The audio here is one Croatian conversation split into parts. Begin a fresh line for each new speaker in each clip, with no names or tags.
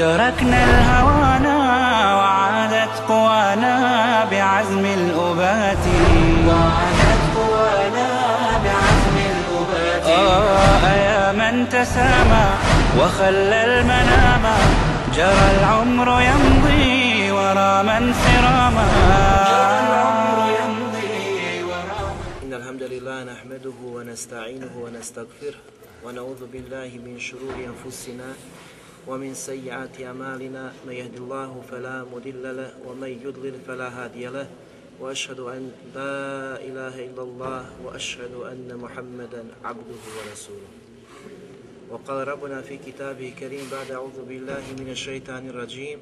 تركنا الهوانا وعادت قوانا بعزم الأبات. وعادت قوانا بعزم الأبات. آه يا من تسامى وخلى المنام. جرى العمر يمضي ورا من سراما جرى العمر يمضي ورا
إن الحمد لله نحمده ونستعينه ونستغفره ونعوذ بالله من شرور أنفسنا ومن سيئات أعمالنا من يهد الله فلا مضل له ومن يضلل فلا هادي له وأشهد أن لا إله إلا الله وأشهد أن محمدا عبده ورسوله. وقال ربنا في كتابه الكريم بعد أعوذ بالله من الشيطان الرجيم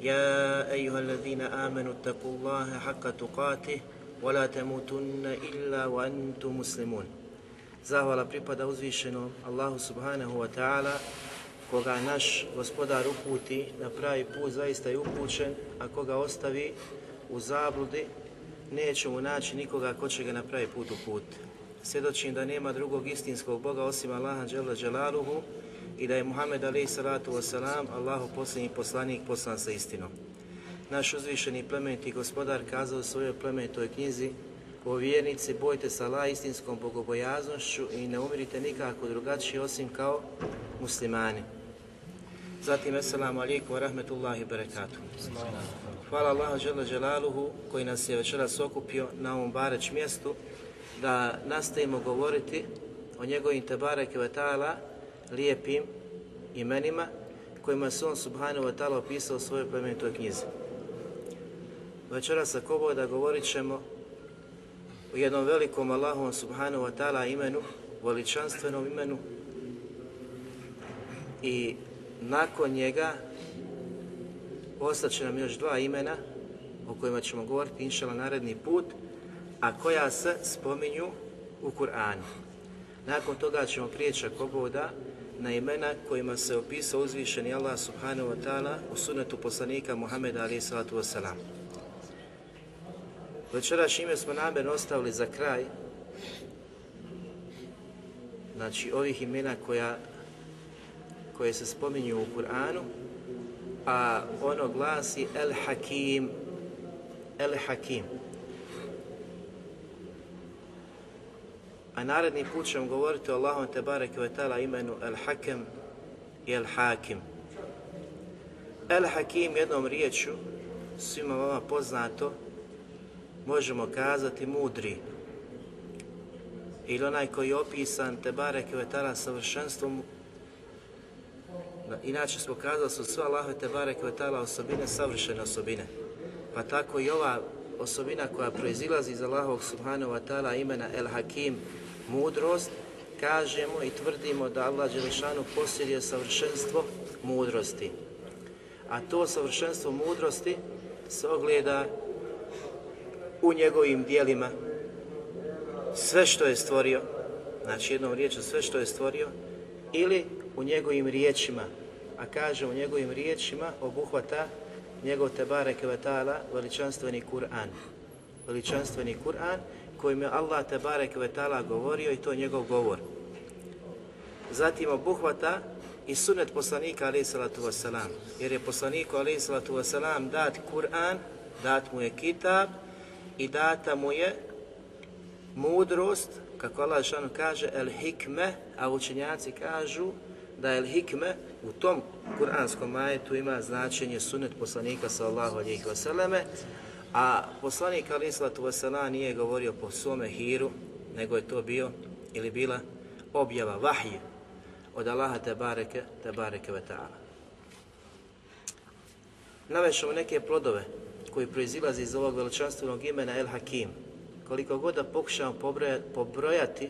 يا أيها الذين آمنوا اتقوا الله حق تقاته ولا تموتن إلا وأنتم مسلمون. Zahvala pripada uzvišenom Allahu subhanahu wa ta'ala koga naš gospodar uputi na pravi put zaista je upućen, a koga ostavi u zabludi neće mu naći nikoga ko će ga na pravi put uputiti. Svjedočim da nema drugog istinskog Boga osim Allaha Đela Đelaluhu i da je Muhammed alaih salatu wasalam Allahu posljednji poslanik poslan sa istinom. Naš uzvišeni plemeniti gospodar kazao u svojoj plemenitoj knjizi o vjernici, bojte se Allah istinskom bogobojaznošću i ne umirite nikako drugačije osim kao muslimani. Zatim, assalamu alaikum wa rahmetullahi barakatuh. Hvala Allahu Đela Đelaluhu koji nas je večeras okupio na ovom bareć mjestu da nastavimo govoriti o njegovim tebareke ve ta'ala lijepim imenima kojima se on subhanahu wa ta'ala opisao u svojoj plemenitoj knjizi. Večeras ako da govorit ćemo u jednom velikom Allahom subhanahu wa ta'ala imenu, veličanstvenom imenu i nakon njega će nam još dva imena o kojima ćemo govoriti inšala naredni put, a koja se spominju u Kur'anu. Nakon toga ćemo prijeći ako da na imena kojima se opisao uzvišeni Allah subhanahu wa ta'ala u sunetu poslanika Muhammeda alaihi salatu wasalam. Večeras ime smo namjerno ostavili za kraj, znači ovih imena koja, koje se spominju u Kur'anu, a ono glasi El Hakim, El Hakim. A naredni put ćemo govoriti o Allahom te barek ve imenu El Hakem i El Hakim. El Hakim jednom riječu, svima vama poznato, možemo kazati mudri. Ili onaj koji je opisan te barek ve savršenstvom Inače smo kazali su sve Allahove te barek osobine savršene osobine. Pa tako i ova osobina koja proizilazi iz Allahovog subhanahu wa ta'ala imena El Hakim, mudrost, kažemo i tvrdimo da Allah Đelešanu posjeduje savršenstvo mudrosti. A to savršenstvo mudrosti se ogleda u njegovim dijelima, sve što je stvorio, znači jednom riječu sve što je stvorio, ili u njegovim riječima, a kaže u njegovim riječima obuhvata njegov Tebare Kvetala veličanstveni Kur'an. Veličanstveni Kur'an kojim je Allah Tebare Kvetala govorio i to je njegov govor. Zatim obuhvata i sunet poslanika alaih salatu wasalam. Jer je poslaniku alaih salatu wasalam dat Kur'an, dat mu je kitab i data mu je mudrost, kako Allah kaže, el hikme, a učenjaci kažu da el hikme u tom kuranskom majetu ima značenje sunet poslanika sallallahu alejhi ve a poslanik alejhi salatu nije govorio po svome hiru, nego je to bio ili bila objava vahije od Allaha te bareke, te bareke ve ta'ala. Navešemo neke plodove koji proizilaze iz ovog veličanstvenog imena El Hakim. Koliko god da pokušamo pobrojati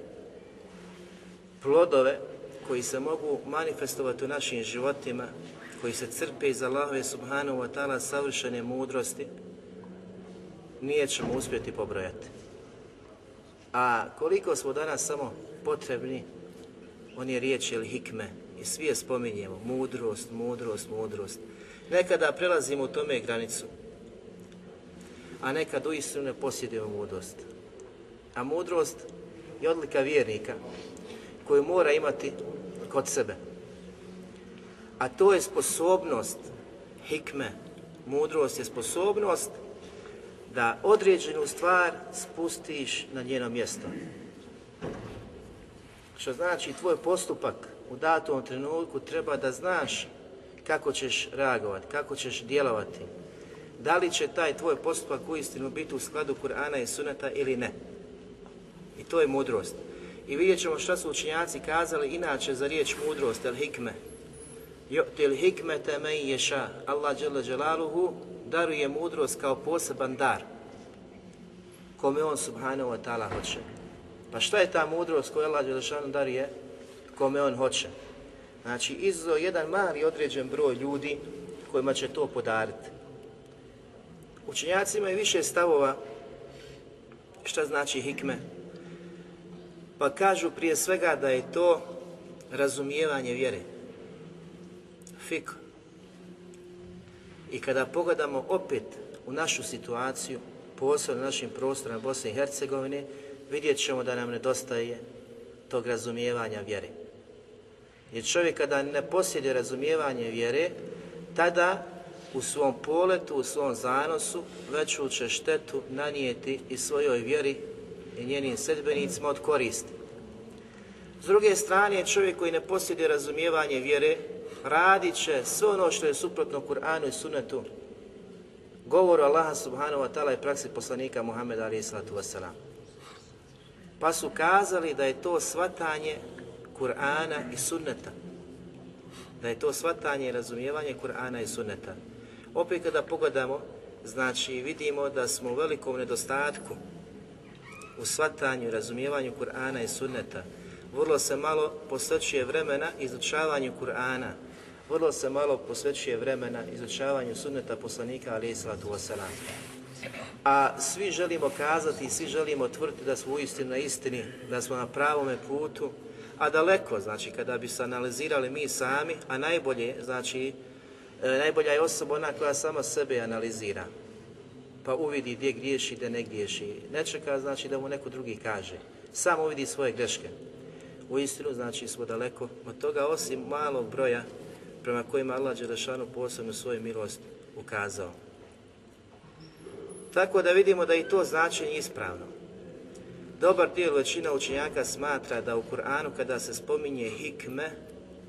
plodove koji se mogu manifestovati u našim životima, koji se crpe iz Allahove subhanahu wa ta'ala savršene mudrosti, nije ćemo uspjeti pobrojati. A koliko smo danas samo potrebni, on je riječ ili hikme, i svi je spominjemo, mudrost, mudrost, mudrost. Nekada prelazimo u tome granicu, a nekad uistinu ne posjedujemo mudrost. A mudrost je odlika vjernika koju mora imati kod sebe. A to je sposobnost hikme, mudrost je sposobnost da određenu stvar spustiš na njeno mjesto. Što znači tvoj postupak u datom trenutku treba da znaš kako ćeš reagovati, kako ćeš djelovati. Da li će taj tvoj postupak uistinu biti u skladu Kur'ana i Suneta ili ne. I to je mudrost. I vidjet ćemo šta su učinjaci kazali inače za riječ mudrost, el hikme. Ju'til hikmete men ješa. Allah dželle dželaluhu daruje mudrost kao poseban dar kome on subhanahu wa ta'ala hoće. Pa šta je ta mudrost koju Allah Đelešanu daruje kome on hoće? Znači, izuzo jedan mali određen broj ljudi kojima će to podariti. Učenjaci imaju više stavova šta znači hikme. Pa kažu prije svega da je to razumijevanje vjere. Fik. I kada pogledamo opet u našu situaciju, posebno našim prostorima Bosne i Hercegovine, vidjet ćemo da nam nedostaje tog razumijevanja vjere. Jer čovjek kada ne posjeduje razumijevanje vjere, tada u svom poletu, u svom zanosu, veću će štetu nanijeti i svojoj vjeri i njenim sedbenicima od koristi. S druge strane, čovjek koji ne posjeduje razumijevanje vjere, radit će sve ono što je suprotno Kur'anu i Sunnetu, govoru Allaha subhanahu wa ta'ala i praksi poslanika Muhammeda alaihi sallatu wasalam. Pa su kazali da je to svatanje Kur'ana i sunneta. Da je to svatanje i razumijevanje Kur'ana i sunneta. Opet kada pogledamo, znači vidimo da smo u velikom nedostatku u svatanju i razumijevanju Kur'ana i sunneta. Vrlo se malo posvećuje vremena izučavanju Kur'ana, vrlo se malo posvećuje vremena izučavanju sunneta poslanika alaih sallatu wasalam. A svi želimo kazati, svi želimo tvrditi da smo uistinu na istini, da smo na pravome putu, a daleko, znači kada bi se analizirali mi sami, a najbolje, znači e, najbolja je osoba ona koja sama sebe analizira, pa uvidi gdje griješi, gdje ne griješi. Ne čeka znači da mu neko drugi kaže. Sam uvidi svoje greške. U istinu znači smo daleko od toga, osim malog broja prema kojima Allah Đelešanu posebno svoju milost ukazao. Tako da vidimo da i to značenje ispravno. Dobar dio većina učenjaka smatra da u Kur'anu kada se spominje hikme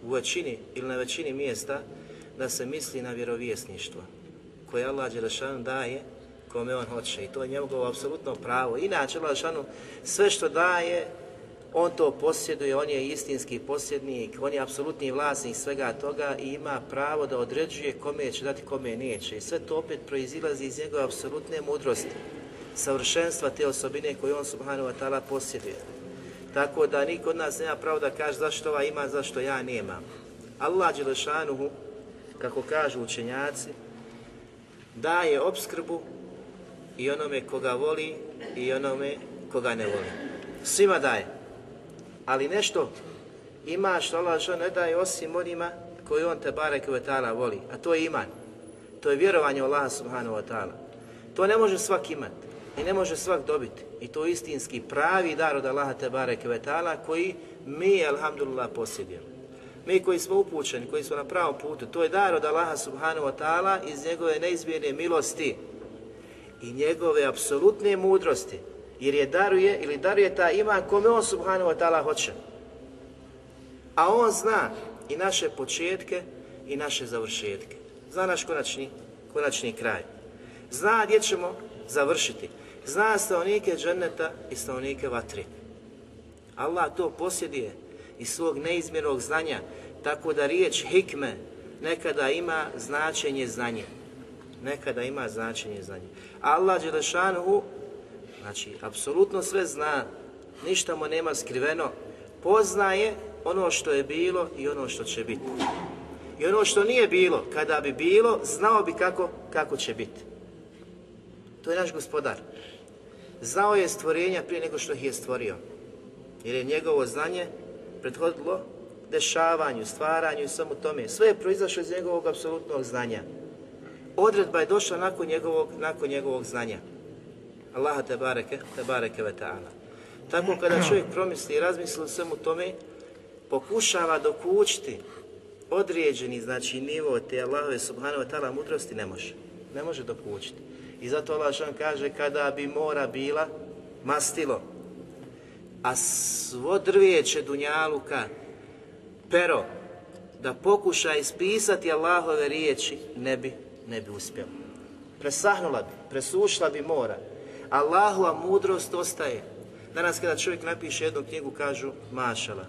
u većini ili na većini mjesta da se misli na vjerovjesništvo koje Allah Đelešanu daje kome on hoće i to je njegovo apsolutno pravo. Inače Đelešanu sve što daje on to posjeduje, on je istinski posjednik, on je apsolutni vlasnik svega toga i ima pravo da određuje kome će dati, kome neće. I sve to opet proizilazi iz njegove apsolutne mudrosti, savršenstva te osobine koje on subhanahu wa ta'ala posjeduje. Tako da niko od nas nema pravo da kaže zašto ova ima, zašto ja nemam. Allah Đelešanuhu, kako kažu učenjaci, daje obskrbu i onome koga voli i onome koga ne voli. Svima daje. Ali nešto ima što Allah ne daje osim onima koji on te barek ta'ala voli, a to je iman. To je vjerovanje u Allah subhanahu wa ta'ala. To ne može svak imati i ne može svak dobiti. I to je istinski pravi dar od Allaha te barek ta'ala koji mi, alhamdulillah, posjedujemo. Mi koji smo upućeni, koji smo na pravom putu, to je dar od Allaha subhanahu wa ta'ala iz njegove neizmjerne milosti i njegove apsolutne mudrosti jer je daruje ili daruje ta ima kome on subhanahu wa ta'ala hoće. A on zna i naše početke i naše završetke. Zna naš konačni, konačni kraj. Zna gdje ćemo završiti. Zna stanovnike dženneta i stanovnike vatri. Allah to posjeduje iz svog neizmjernog znanja, tako da riječ hikme nekada ima značenje znanje. Nekada ima značenje znanje. Allah Đelešanuhu Znači, apsolutno sve zna, ništa mu nema skriveno, poznaje ono što je bilo i ono što će biti. I ono što nije bilo, kada bi bilo, znao bi kako, kako će biti. To je naš gospodar. Znao je stvorenja prije nego što ih je stvorio. Jer je njegovo znanje prethodilo dešavanju, stvaranju i samo tome. Sve je proizašlo iz njegovog apsolutnog znanja. Odredba je došla nakon njegovog, nakon njegovog znanja. Allaha te bareke, te bareke ve ta'ala. Tako kada čovjek promisli i razmisli o svemu tome, pokušava dokućiti određeni znači nivo te Allahove subhanahu wa ta'ala mudrosti ne može. Ne može dokućiti. I zato Allah kaže kada bi mora bila mastilo, a svo drvijeće dunjaluka, pero, da pokuša ispisati Allahove riječi, ne bi, ne bi uspjelo. Presahnula bi, presušla bi mora. Allahova mudrost ostaje. Danas kada čovjek napiše jednu knjigu, kažu mašala,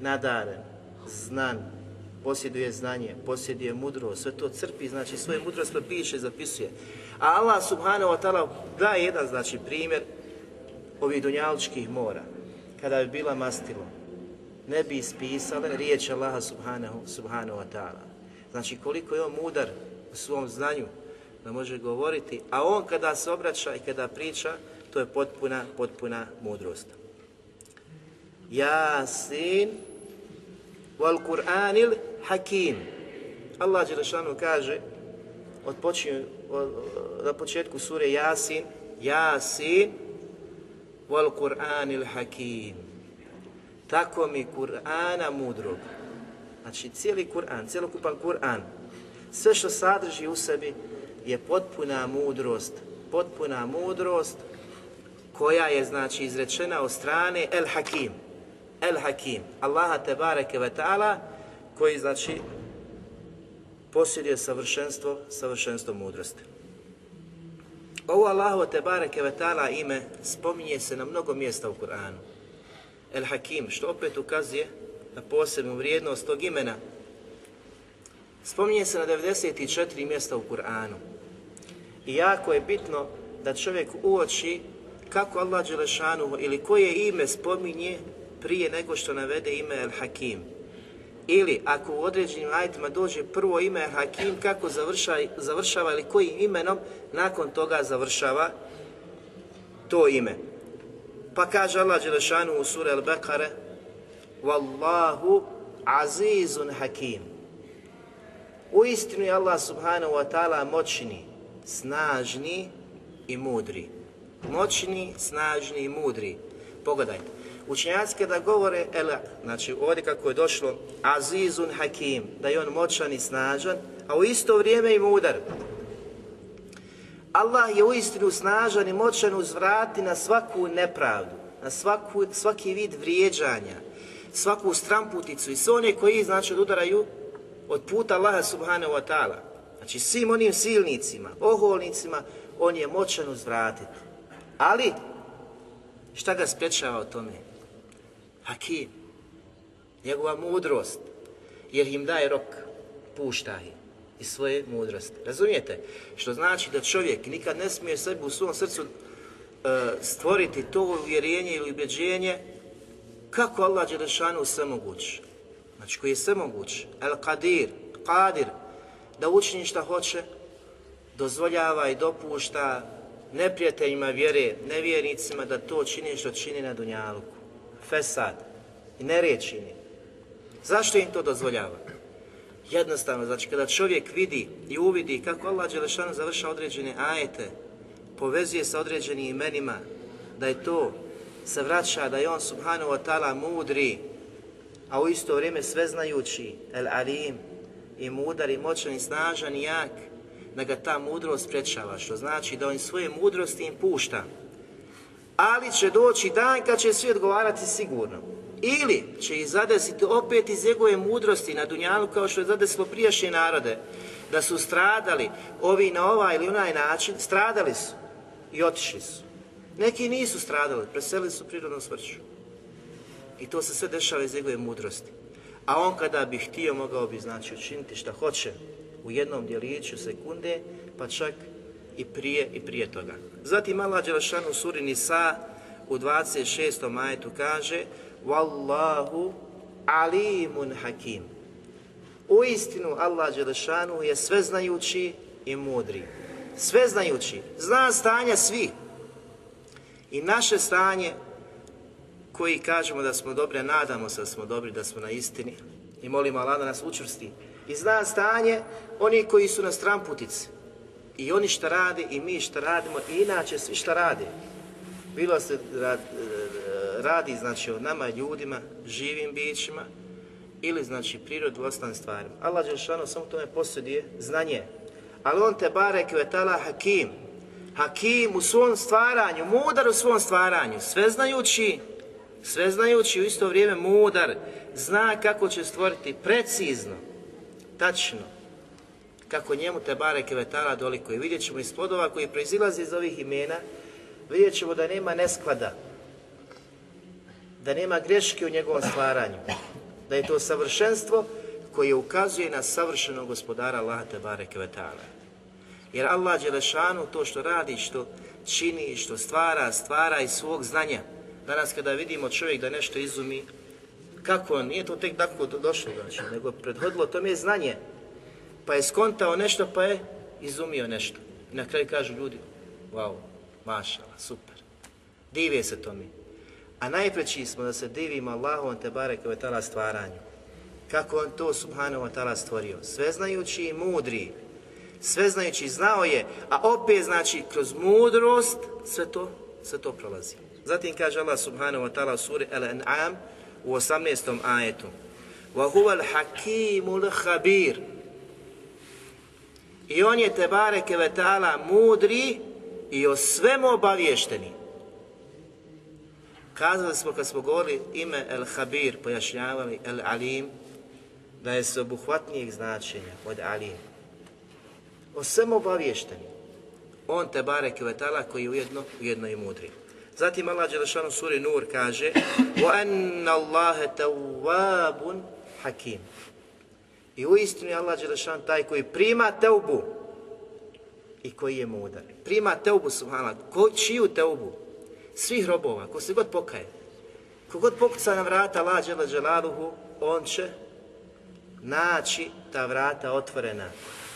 nadaren, znan, posjeduje znanje, posjeduje mudrost, sve to crpi, znači svoje mudrost piše, zapisuje. A Allah subhanahu wa ta'ala daje jedan, znači, primjer ovih dunjaličkih mora. Kada bi bila mastilo, ne bi ispisale riječ Allaha subhanahu, subhanahu wa ta'ala. Znači, koliko je on mudar u svom znanju, da može govoriti, a on kada se obraća i kada priča, to je potpuna, potpuna mudrost. Jasin wal Kur'anil hakim. Allah Đelešanu kaže, od od, na početku sure Jasin, Jasin wal Kur'anil hakim. Tako mi Kur'ana mudrog. Znači cijeli Kur'an, cjelokupan Kur'an, sve što sadrži u sebi je potpuna mudrost, potpuna mudrost koja je znači izrečena od strane El Hakim. El Hakim, Allaha te bareke ve ta'ala, koji znači posjeduje savršenstvo, savršenstvo mudrosti. Ovo Allahu te bareke ve ta'ala ime spominje se na mnogo mjesta u Kur'anu. El Hakim, što opet ukazuje na posebnu vrijednost tog imena. Spominje se na 94 mjesta u Kur'anu. I jako je bitno da čovjek uoči kako Allah Đelešanuhu ili koje ime spominje prije nego što navede ime El Hakim. Ili ako u određenim ajitima dođe prvo ime El Hakim, kako završava, završava ili kojim imenom nakon toga završava to ime. Pa kaže Allah Đelešanu u suri Al-Bekare Wallahu azizun hakim. U istinu je Allah subhanahu wa ta'ala moćni, snažni i mudri. Moćni, snažni i mudri. Pogledajte. Učenjaci kada govore, ele, znači ovdje kako je došlo, azizun hakim, da je on moćan i snažan, a u isto vrijeme i mudar. Allah je uistinu snažan i moćan uzvrati na svaku nepravdu, na svaku, svaki vid vrijeđanja, svaku stramputicu i sve one koji znači odudaraju od puta Allaha subhanahu wa ta'ala. Znači svim onim silnicima, oholnicima, on je moćan uzvratiti. Ali, šta ga sprečava o tome? Hakim, njegova mudrost, jer im daje rok, pušta ih i svoje mudrosti. Razumijete? Što znači da čovjek nikad ne smije sebi u svom srcu e, stvoriti to uvjerenje ili ubjeđenje kako Allah Đelešanu sve moguć. Znači koji je sve moguć. El Qadir, Qadir, da učini šta hoće, dozvoljava i dopušta neprijateljima vjere, nevjernicima da to čini što čini na Dunjaluku. Fesad. I nered čini. Zašto im to dozvoljava? Jednostavno, znači kada čovjek vidi i uvidi kako Allah Đelešanu završa određene ajete, povezuje sa određenim imenima, da je to se vraća, da je on subhanahu wa ta'ala mudri, a u isto vrijeme sveznajući, el alim, i mudar, i moćan, i snažan, i jak, da ga ta mudrost sprečava, što znači da on svoje mudrosti im pušta. Ali će doći dan kad će svi odgovarati sigurno. Ili će ih zadesiti opet iz njegove mudrosti na Dunjalu kao što je zadesilo prijašnje narode, da su stradali ovi na ovaj ili onaj način, stradali su i otišli su. Neki nisu stradali, preselili su prirodnom smrću. I to se sve dešava iz njegove mudrosti. A on kada bi htio, mogao bi znači učiniti šta hoće u jednom djeliću sekunde, pa čak i prije i prije toga. Zatim Allah Đelešanu u suri Nisa u 26. majetu kaže Wallahu alimun hakim. U istinu Allah Đelešanu je sveznajući i mudri. Sveznajući. Zna stanja svih. I naše stanje koji kažemo da smo dobri, nadamo se da smo dobri, da smo na istini i molimo Allah da nas učvrsti. I zna stanje oni koji su na stramputici. I oni šta rade i mi šta radimo i inače svi šta rade. Bilo se radi znači o nama ljudima, živim bićima ili znači prirodu ostalim stvarima. Allah Đelšanu samo tome posjeduje znanje. Ali on te bare kvetala hakim. Hakim u svom stvaranju, mudar u svom stvaranju, sveznajući, sveznajući u isto vrijeme mudar, zna kako će stvoriti precizno, tačno, kako njemu te bare kvetala dolikuje. Vidjet ćemo iz plodova koji proizilaze iz ovih imena, vidjet ćemo da nema nesklada, da nema greške u njegovom stvaranju, da je to savršenstvo koje ukazuje na savršenog gospodara Allaha Tebare Kvetala. Jer Allah Đelešanu to što radi, što čini, što stvara, stvara iz svog znanja. Danas kada vidimo čovjek da nešto izumi, kako on, nije to tek tako došlo, znači, nego prethodilo tome je znanje. Pa je skontao nešto, pa je izumio nešto. I na kraju kažu ljudi, wow, mašala, super. Divije se tome. A najpreći smo da se divimo Allahom te barek tala stvaranju. Kako on to subhanahu wa ta'ala stvorio. Sveznajući i mudri. Sveznajući znao je, a opet znači kroz mudrost sve to, sve to prolazi. Zatim kaže Allah subhanahu wa ta'ala suri Al-An'am u 18. ajetu. Huwa al-hakimul khabir. I on je te bareke ve ta'ala mudri i o svemu obavješteni. Kazali smo kad smo govorili ime El Habir, pojašnjavali El Alim, da je sveobuhvatnijeg značenja od Alim. O svemu obavješteni. On te bare kvetala koji je ujedno, ujedno i mudri. Zatim Allah Đelešanu suri Nur kaže وَأَنَّ اللَّهَ تَوَّابٌ hakim. I u istinu je Allah Đelešan taj koji prima teubu i koji je mudar. Prima teubu, subhanallah. Ko, čiju teubu? svih robova, ko se god pokaje, kogod pokuca na vrata lađe Đelaluhu, on će naći ta vrata otvorena.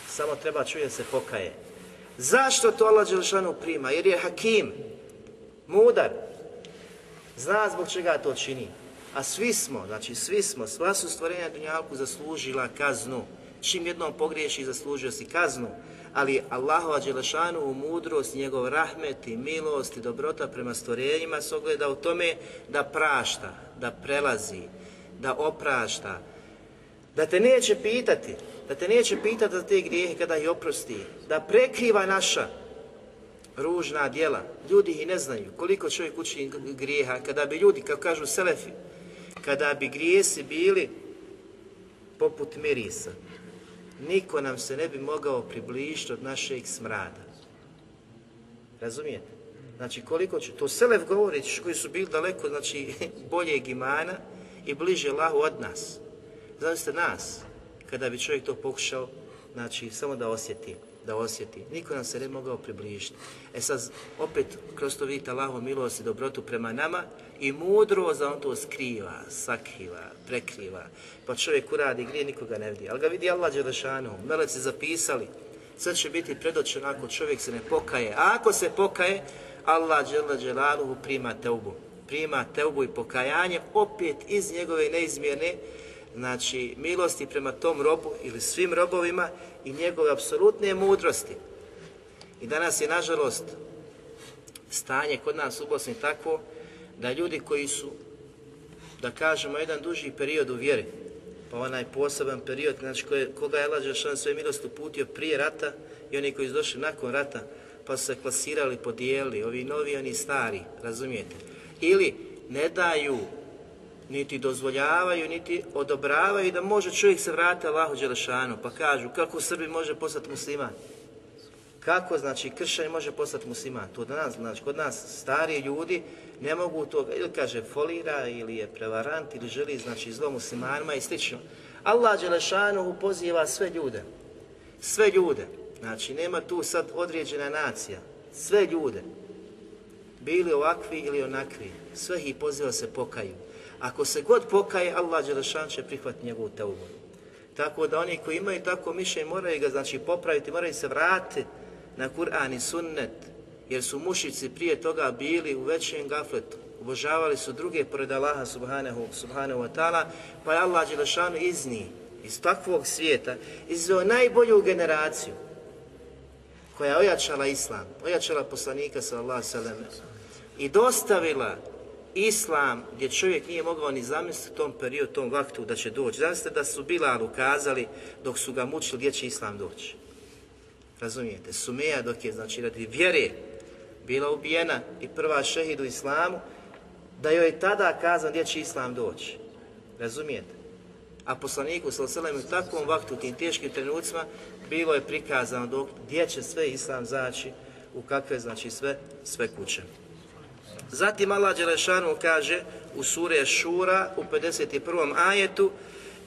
Samo treba čuje se pokaje. Zašto to Allah Đelešanu prima? Jer je hakim, mudar, zna zbog čega to čini. A svi smo, znači svi smo, sva su stvorenja Dunjalku zaslužila kaznu. Čim jednom pogriješi, zaslužio si kaznu ali Allahova Đelešanu u mudrost, njegov rahmet i milost i dobrota prema stvorenjima se ogleda u tome da prašta, da prelazi, da oprašta, da te neće pitati, da te neće pitati za te grijehe kada ih oprosti, da prekriva naša ružna djela. Ljudi ih ne znaju koliko čovjek učini grijeha, kada bi ljudi, kao kažu selefi, kada bi grijesi bili poput mirisa, niko nam se ne bi mogao približiti od našeg smrada. Razumijete? Znači koliko će, to Selev govori koji su bili daleko, znači boljeg imana i bliže lahu od nas. Zamislite nas, kada bi čovjek to pokušao, znači samo da osjeti, da osjeti. Niko nam se ne mogao približiti. E sad, opet, kroz to vidite Allahu milost i dobrotu prema nama i mudro za on to skriva, sakriva, prekriva. Pa čovjek uradi grije, nikoga ne vidi. Ali ga vidi Allah Đelešanu, meleci zapisali. Sad će biti predočeno ako čovjek se ne pokaje. A ako se pokaje, Allah Đelešanu prima teubu. Prima teubu i pokajanje opet iz njegove neizmjerne znači milosti prema tom robu ili svim robovima i njegove apsolutne mudrosti. I danas je nažalost stanje kod nas u Bosni takvo da ljudi koji su, da kažemo, jedan duži period u vjeri, pa onaj poseban period, znači koje, koga je Allah Žešan sve milost uputio prije rata i oni koji su došli nakon rata, pa su se klasirali, podijelili, ovi novi, oni stari, razumijete? Ili ne daju, niti dozvoljavaju, niti odobravaju da može čovjek se vratiti Allahu Đelešanu, pa kažu kako Srbi može postati musliman? Kako, znači, kršćan može postati musliman? To danas, znači, kod nas stariji ljudi ne mogu to, ili kaže folira, ili je prevarant, ili želi, znači, zlo muslimanima i slično. Allah Đelešanu poziva sve ljude. Sve ljude. Znači, nema tu sad određena nacija. Sve ljude. Bili ovakvi ili onakvi. Sve ih poziva se pokaju. Ako se god pokaje, Allah Đelešan će prihvatiti njegovu teubu. Tako da oni koji imaju tako mišljenje moraju ga znači popraviti, moraju se vratiti na Kur'an i sunnet, jer su mušici prije toga bili u većem gafletu. Obožavali su druge pored Allaha subhanahu, subhanahu wa ta'ala, pa je Allah Đelešanu iz njih, iz takvog svijeta, izveo najbolju generaciju koja je ojačala Islam, ojačala poslanika sallallahu sallam i dostavila Islam gdje čovjek nije mogao ni zamisliti tom periodu, tom vaktu da će doći. Zamislite da su Bilalu kazali dok su ga mučili gdje će Islam doći. Razumijete? Sumeja dok je, znači radi vjere, bila ubijena i prva šehid u Islamu, da joj je tada kazan gdje će Islam doći. Razumijete? A poslaniku sallallahu u takvom vaktu, u tim teškim trenucima, bilo je prikazano dok, gdje će sve Islam zaći, u kakve, znači sve, sve kuće. Zatim Allah Đelešanu kaže u sure Šura u 51. ajetu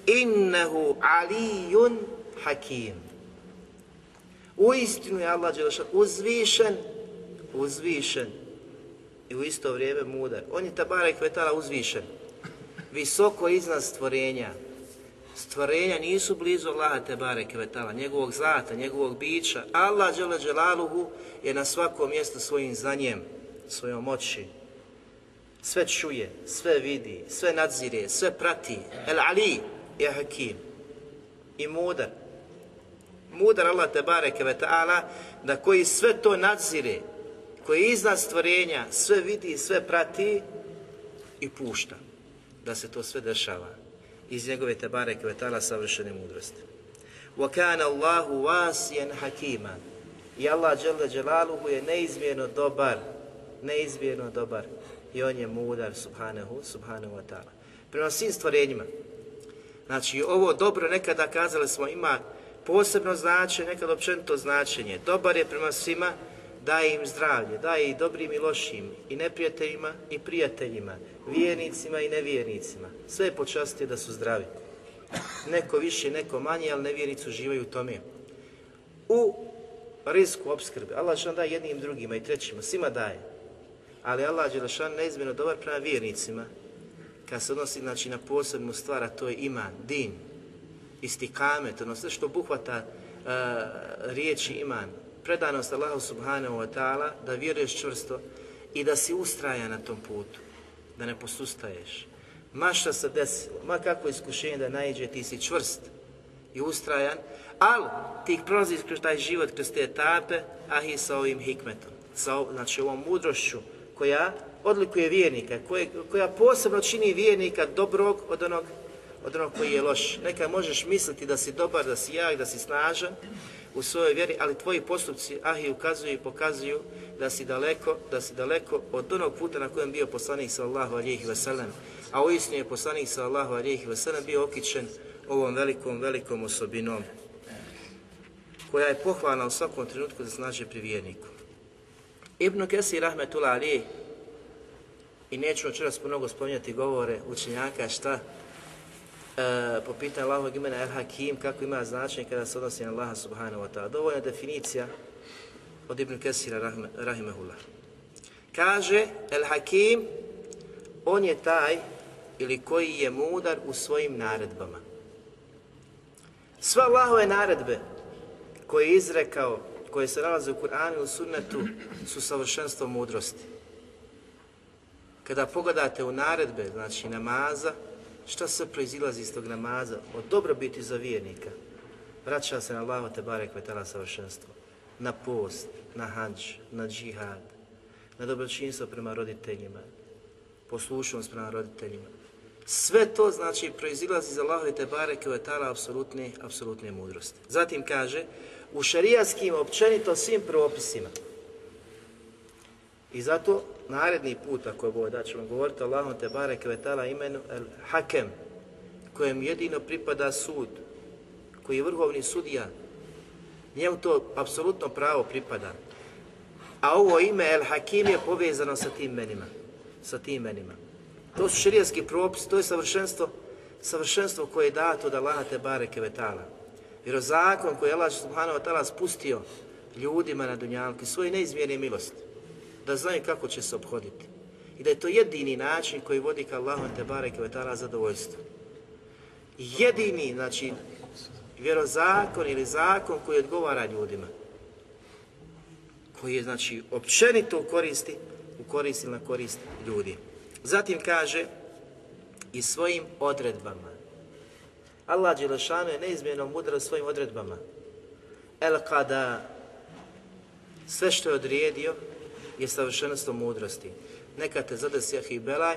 Innehu alijun hakim. U istinu je Allah Đelešanu uzvišen, uzvišen i u isto vrijeme mudar. On je tabara kvetala uzvišen, visoko iznad stvorenja. Stvorenja nisu blizu Allaha Tebare Kvetala, njegovog zlata, njegovog bića. Allah Đelaluhu je na svakom mjestu svojim znanjem, svojom moći. Sve čuje, sve vidi, sve nadzire, sve prati. El Ali je Hakim i mudar. Mudar Allah te bareke ve ta'ala da koji sve to nadzire, koji iznad stvorenja, sve vidi, sve prati i pušta da se to sve dešava iz njegove te bareke ve ta'ala savršene mudrosti. Kana Allahu wasiyan hakima. I Allah je neizmjerno dobar, neizmjerno dobar i on je mudar subhanahu, subhanahu wa ta'ala. Prema svim stvorenjima. Znači ovo dobro nekada kazali smo ima posebno značenje, nekad općenito značenje. Dobar je prema svima, daje im zdravlje, daje i dobrim i lošim, i neprijateljima i prijateljima, vjernicima i nevjernicima. Sve je počastio da su zdravi. Neko više, neko manje, ali nevjernici uživaju u tome. U risku obskrbe. Allah što daje jednim drugima i trećima, svima daje ali Allah Đelešan dobar prema vjernicima, kad se odnosi znači, na posebnu stvar, a to je iman, din, istikamet, ono sve što obuhvata uh, riječi iman, predanost Allahu subhanahu wa ta'ala, da vjeruješ čvrsto i da si ustrajan na tom putu, da ne posustaješ. Ma šta se desilo, ma kako iskušenje da najđe, ti si čvrst i ustrajan, ali ti prolaziš kroz taj život, kroz te etape, a i sa ovim hikmetom, sa, znači ovom mudrošću, koja odlikuje vjernika, koje, koja posebno čini vjernika dobrog od onog, od onog koji je loš. Neka možeš misliti da si dobar, da si jak, da si snažan u svojoj vjeri, ali tvoji postupci ahi ukazuju i pokazuju da si daleko, da si daleko od onog puta na kojem bio poslanik sallallahu alejhi ve sellem. A uistinu je poslanik sallallahu alejhi ve sellem bio okićen ovom velikom, velikom osobinom koja je pohvalna u svakom trenutku da snaže pri vjerniku. Ibn Kesir Rahmetullah Ali i neću večeras mnogo spominjati govore učenjaka šta e, po pitanju Allahovog imena El Hakim, kako ima značenje kada se odnosi na Allaha subhanahu wa ta'ala. Dovoljna definicija od Ibn Kesira rahme, Rahimahullah. Kaže El Hakim, on je taj ili koji je mudar u svojim naredbama. Sve Allahove naredbe koje je izrekao koje se nalaze u Kur'anu i u sunnetu su savršenstvo mudrosti. Kada pogledate u naredbe, znači namaza, šta se proizilazi iz tog namaza? Od dobrobiti za vjernika. Vraća se na Allaho te barek vetala savršenstvo. Na post, na hađ, na džihad, na dobročinstvo prema roditeljima, poslušnost prema roditeljima. Sve to znači proizilazi iz Allaho te barek vetala apsolutne, apsolutne mudrosti. Zatim kaže, u šarijaskim općenito svim propisima. I zato naredni put, ako bo, da ćemo govoriti o Allahom te barek vetala imenu el hakem, kojem jedino pripada sud, koji je vrhovni sudija, njemu to apsolutno pravo pripada. A ovo ime El Hakim je povezano sa tim imenima. Sa tim imenima. To su širijaski propis, to je savršenstvo, savršenstvo koje je dato od Allaha te bareke vetala. Jer zakon koji je Allah subhanahu wa ta'ala spustio ljudima na dunjalku svoje neizmjerne milosti, da znaju kako će se obhoditi. I da je to jedini način koji vodi ka Allahom te bareke wa ta'ala zadovoljstvo. Jedini, znači, vjerozakon ili zakon koji odgovara ljudima. Koji je, znači, općenito u koristi, u korist ili na korist ljudi. Zatim kaže, i svojim odredbama. Allah Đelešanu je neizmjerno mudro svojim odredbama. El kada sve što je odrijedio je savršenstvo mudrosti. Neka te zadesi i belaj,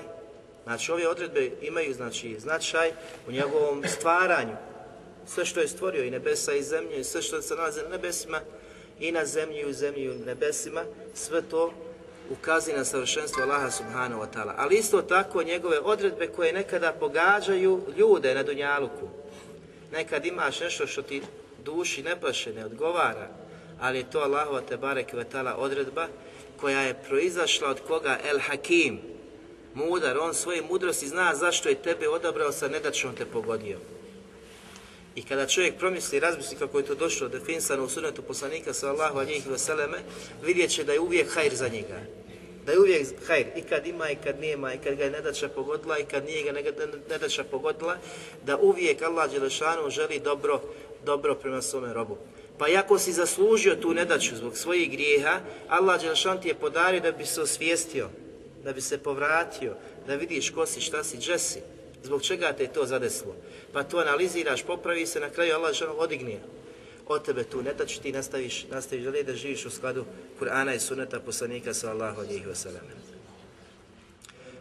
znači ove odredbe imaju znači značaj u njegovom stvaranju. Sve što je stvorio i nebesa i zemlju i sve što se nalazi na nebesima i na zemlji i u zemlji i u nebesima, sve to ukazuje na savršenstvo Allaha subhanahu wa ta'ala. Ali isto tako njegove odredbe koje nekada pogađaju ljude na Dunjaluku. Nekad imaš nešto što ti duši ne paše, ne odgovara, ali je to Allahova te barek ta'ala odredba koja je proizašla od koga El Hakim, mudar, on svoje mudrosti zna zašto je tebe odabrao sa nedačnom te pogodio. I kada čovjek promisli, razmisli kako je to došlo definisano u sunetu poslanika sallahu alihi vseleme, vidjet će da je uvijek hajr za njega. Da je uvijek hajr, i kad ima i kad nema, i kad ga je nedača pogodila, i kad nije ga nedača pogodila, da uvijek Allah Đelešanu želi dobro, dobro prema svome robu. Pa ako si zaslužio tu nedaću zbog svojih grijeha, Allah Đelešan ti je podario da bi se osvijestio, da bi se povratio, da vidiš ko si, šta si, gdje si. Zbog čega te je to zadeslo? Pa to analiziraš, popravi se, na kraju Allah Đelešan odignije od tebe tu nedaću, ti nastaviš, nastaviš da, da živiš u skladu Kur'ana i suneta poslanika sallahu alihi wasallam.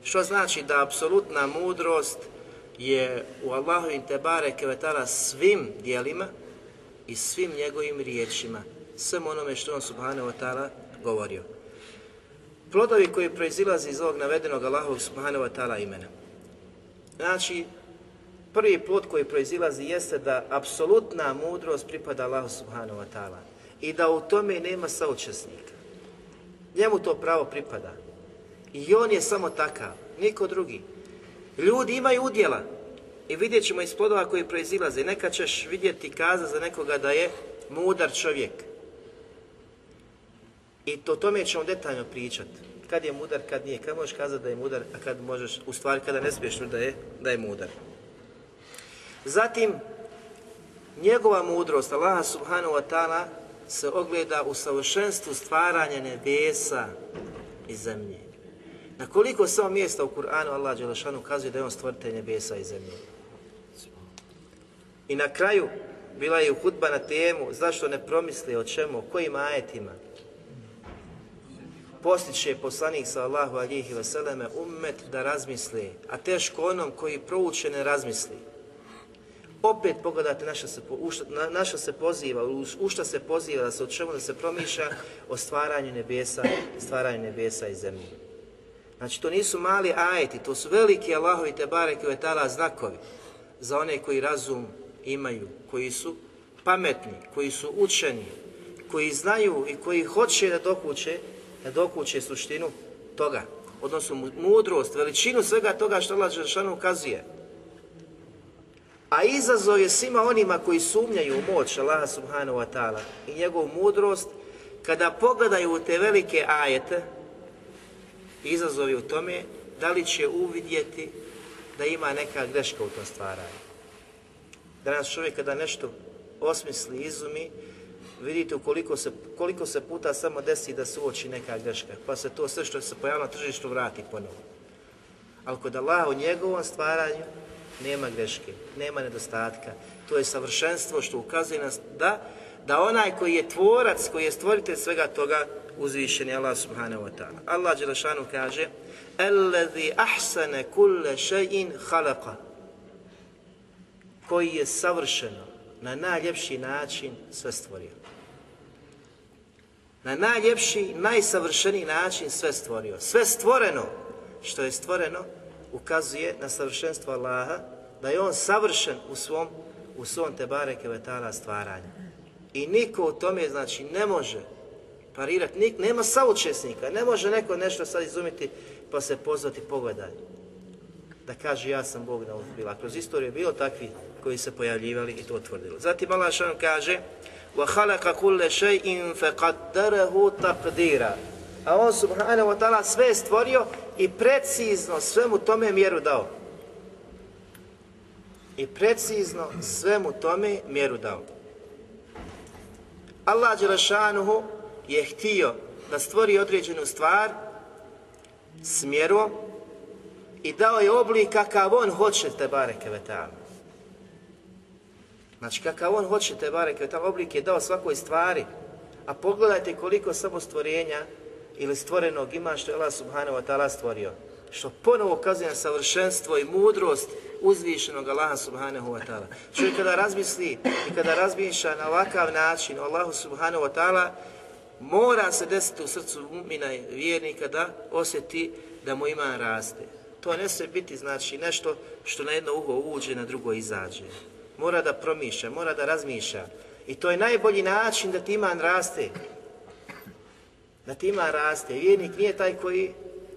Što znači da apsolutna mudrost je u Allahovim tebare kevetala svim dijelima, i svim njegovim riječima, svem onome što on subhanahu wa ta'ala govorio. Plodovi koji proizilaze iz ovog navedenog Allahovog subhanahu wa ta'ala imena. Znači, prvi plod koji proizilazi jeste da apsolutna mudrost pripada Allahu subhanahu wa ta'ala i da u tome nema saučesnika. Njemu to pravo pripada. I on je samo takav, niko drugi. Ljudi imaju udjela, i vidjet ćemo iz plodova koji proizilaze. Neka ćeš vidjeti kaza za nekoga da je mudar čovjek. I to tome ćemo detaljno pričati. Kad je mudar, kad nije. Kad možeš kazati da je mudar, a kad možeš, u stvari kada ne smiješ da je, da je mudar. Zatim, njegova mudrost, Allah subhanahu wa ta'ala, se ogleda u savršenstvu stvaranja nebesa i zemlje. Na koliko samo mjesta u Kur'anu Allah Đelešanu ukazuje da je on stvoritelj nebesa i zemlje. I na kraju bila je hudba na temu zašto ne promisli o čemu, o kojim ajetima. Postiće poslanik sallahu alihi vseleme ummet da razmisli, a teško onom koji prouče ne razmisli. Opet pogledajte naša se, naša se poziva, u šta se poziva da se o čemu da se promišlja o stvaranju nebesa, stvaranju nebesa i zemlje. Znači to nisu mali ajeti, to su veliki Allahovi te bareke znakovi za one koji razum imaju, koji su pametni, koji su učeni, koji znaju i koji hoće da dokuće, da dokuće suštinu toga, odnosno mudrost, veličinu svega toga što Allah Žešanu ukazuje. A izazov je svima onima koji sumnjaju u moć Allaha subhanahu wa ta'ala i njegovu mudrost, kada pogledaju te velike ajete, izazov je u tome da li će uvidjeti da ima neka greška u tom stvaranju. Danas čovjek kada nešto osmisli, izumi, vidite koliko se, koliko se puta samo desi da se uoči neka greška, pa se to sve što se pojavilo tržištu vrati ponovo. Ali kod Allah u njegovom stvaranju nema greške, nema nedostatka. To je savršenstvo što ukazuje nas da, da onaj koji je tvorac, koji je stvoritelj svega toga, uzvišen je Allah subhanahu wa ta'ala. Allah Đelešanu kaže Alladhi ahsane kulle še'in khalaqa koji je savršeno, na najljepši način sve stvorio. Na najljepši, najsavršeniji način sve stvorio. Sve stvoreno, što je stvoreno, ukazuje na savršenstvo Allaha, da je On savršen u svom, u svom Tebare Kevetala stvaranju. I niko u tome, znači, ne može parirati, nik, nema saučesnika, ne može neko nešto sad izumiti pa se pozvati pogledaj. Da kaže ja sam Bog na bila. Kroz istoriju je bilo takvi koji se pojavljivali i to utvrdilo. Zatim Allah što kaže وَحَلَقَ كُلَّ شَيْءٍ فَقَدَّرَهُ تَقْدِيرًا a on subhanahu wa ta'ala sve je stvorio i precizno svemu tome mjeru dao. i precizno svemu tome mjeru dao. Allah Đelešanuhu je htio da stvori određenu stvar s mjerom i dao je oblik kakav on hoće te bareke vetala. Znači kakav on hoće te bareke vetala, oblik je dao svakoj stvari. A pogledajte koliko samo stvorenja ili stvorenog ima što je Allah subhanahu wa ta'ala stvorio. Što ponovo ukazuje na savršenstvo i mudrost uzvišenog Allaha subhanahu wa ta'ala. Čovjek kada razmisli i kada razmišlja na ovakav način o Allahu subhanahu wa ta'ala, mora se desiti u srcu umina i vjernika da osjeti da mu iman raste. To ne sve biti znači nešto što na jedno uho uđe, na drugo izađe. Mora da promišlja, mora da razmišlja. I to je najbolji način da ti iman raste. Da ti iman raste. Vjernik nije taj koji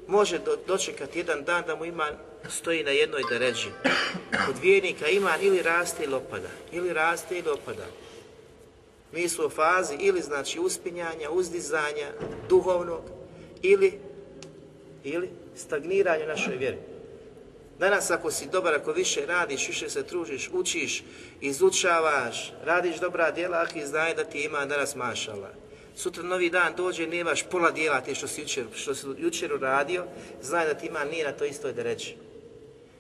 može do, dočekati jedan dan da mu iman stoji na jednoj deređi. Kod vjernika iman ili raste ili opada. Ili raste ili opada. Mi smo u fazi ili znači uspinjanja, uzdizanja, duhovnog, ili, ili stagniranja našoj vjeri. Danas ako si dobar, ako više radiš, više se tružiš, učiš, izučavaš, radiš dobra djela, i znaj da ti ima danas mašala. Sutra novi dan dođe, nemaš pola djela te što si jučer, što si jučer uradio, znaj da ti ima nije na to istoj da reći.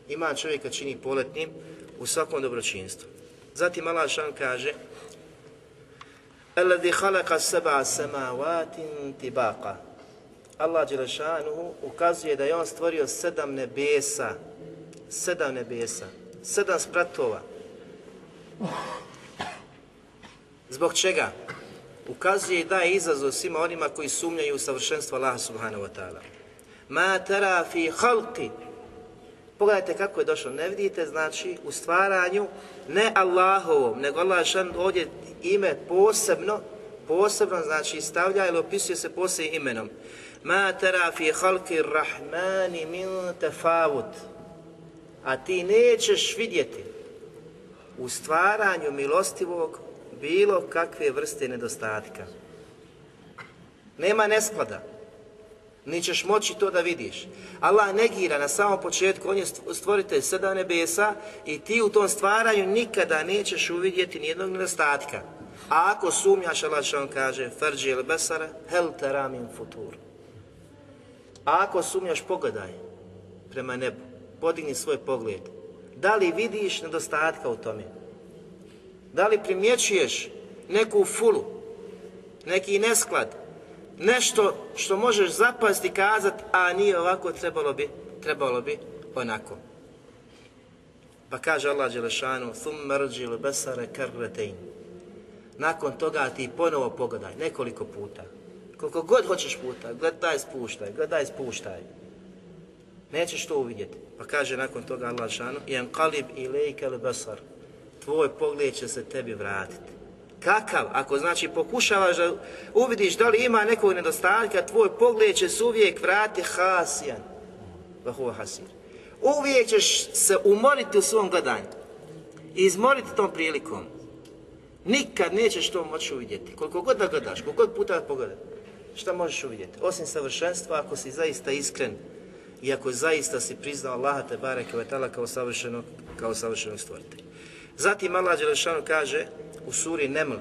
Ima čovjeka čini poletnim u svakom dobročinstvu. Zatim Allah šan kaže Alladhi khalaqa sab'a samawati tibaqa. Allah Đelešanuhu ukazuje da je on stvorio sedam nebesa, sedam nebesa, sedam spratova. Zbog čega? Ukazuje i daje izazov svima onima koji sumnjaju u savršenstvo Allaha subhanahu wa ta'ala. Ma tara fi khalqi. Pogledajte kako je došlo. Ne vidite, znači, u stvaranju ne Allahovom, nego Allah šan ovdje ime posebno, posebno, znači, stavlja ili opisuje se posebnim imenom. Ma tara fi khalqi rahmani min tefavut. A ti nećeš vidjeti u stvaranju milostivog bilo kakve vrste nedostatka. Nema nesklada. Ni ćeš moći to da vidiš. Allah negira na samom početku, on je stvoritelj sada nebesa i ti u tom stvaranju nikada nećeš uvidjeti nijednog nedostatka. A ako sumnjaš, Allah što on kaže, farđi il besara, hel teramin futur. A ako sumnjaš, pogledaj prema nebu, podigni svoj pogled. Da li vidiš nedostatka u tome? Da li primjećuješ neku fulu, neki nesklad, nešto što možeš zapasti i kazati, a nije ovako, trebalo bi, trebalo bi onako. Pa kaže Allah Đelešanu, rđilu besare karretein. Nakon toga ti ponovo pogledaj, nekoliko puta. Koliko god hoćeš puta, gledaj, spuštaj, gledaj, spuštaj. Nećeš to uvidjeti. Pa kaže nakon toga Allah Đelešanu, i lejke besar. Tvoj pogled će se tebi vratiti. Kakav? Ako znači pokušavaš da uvidiš da li ima nekog nedostatka, tvoj pogled će se uvijek vratiti hasijan. Vahuva hasir. Uvijek ćeš se umoriti u svom gledanju. I izmoriti tom prilikom. Nikad nećeš to moći uvidjeti. Koliko god da gledaš, koliko god puta da pogledaš, šta možeš uvidjeti? Osim savršenstva, ako si zaista iskren i ako zaista si priznao Allaha te bareke kao savršenog, kao savršenog stvoritelja. Zatim Allah Đelešanu kaže u suri Neml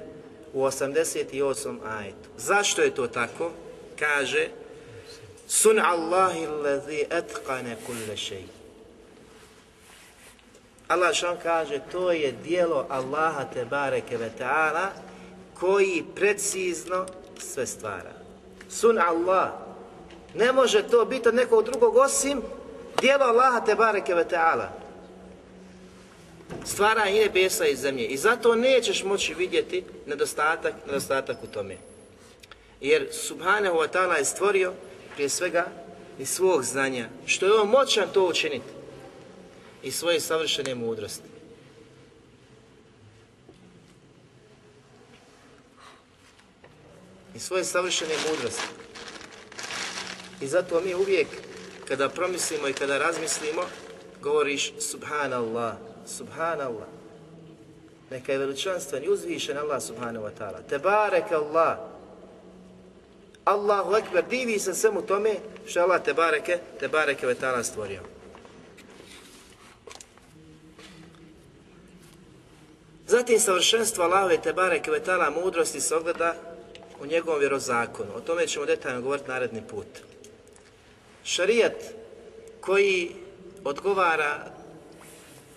u 88. ajetu. Zašto je to tako? Kaže Sun Allahi allazi etqane kulle šeji. Allah kaže, to je dijelo Allaha te bareke ve ta'ala koji precizno sve stvara. Sun Allah. Ne može to biti od nekog drugog osim dijelo Allaha te bareke ve ta'ala stvara i nebesa i zemlje. I zato nećeš moći vidjeti nedostatak, nedostatak u tome. Jer Subhanahu wa ta'ala je stvorio prije svega i svog znanja, što je on moćan to učiniti i svoje savršene mudrosti. I svoje savršene mudrosti. I zato mi uvijek kada promislimo i kada razmislimo, govoriš Subhanallah, Subhanallah. Neka je veličanstven i uzvišen Allah subhanahu wa ta'ala. Tebarek Allah. Allahu ekber, divi se svemu tome što Allah tebareke, tebareke ve ta'ala stvorio. Zatim savršenstvo Allahove Tebare Kvetala mudrosti se ogleda u njegovom vjerozakonu. O tome ćemo detaljno govoriti naredni put. Šarijat koji odgovara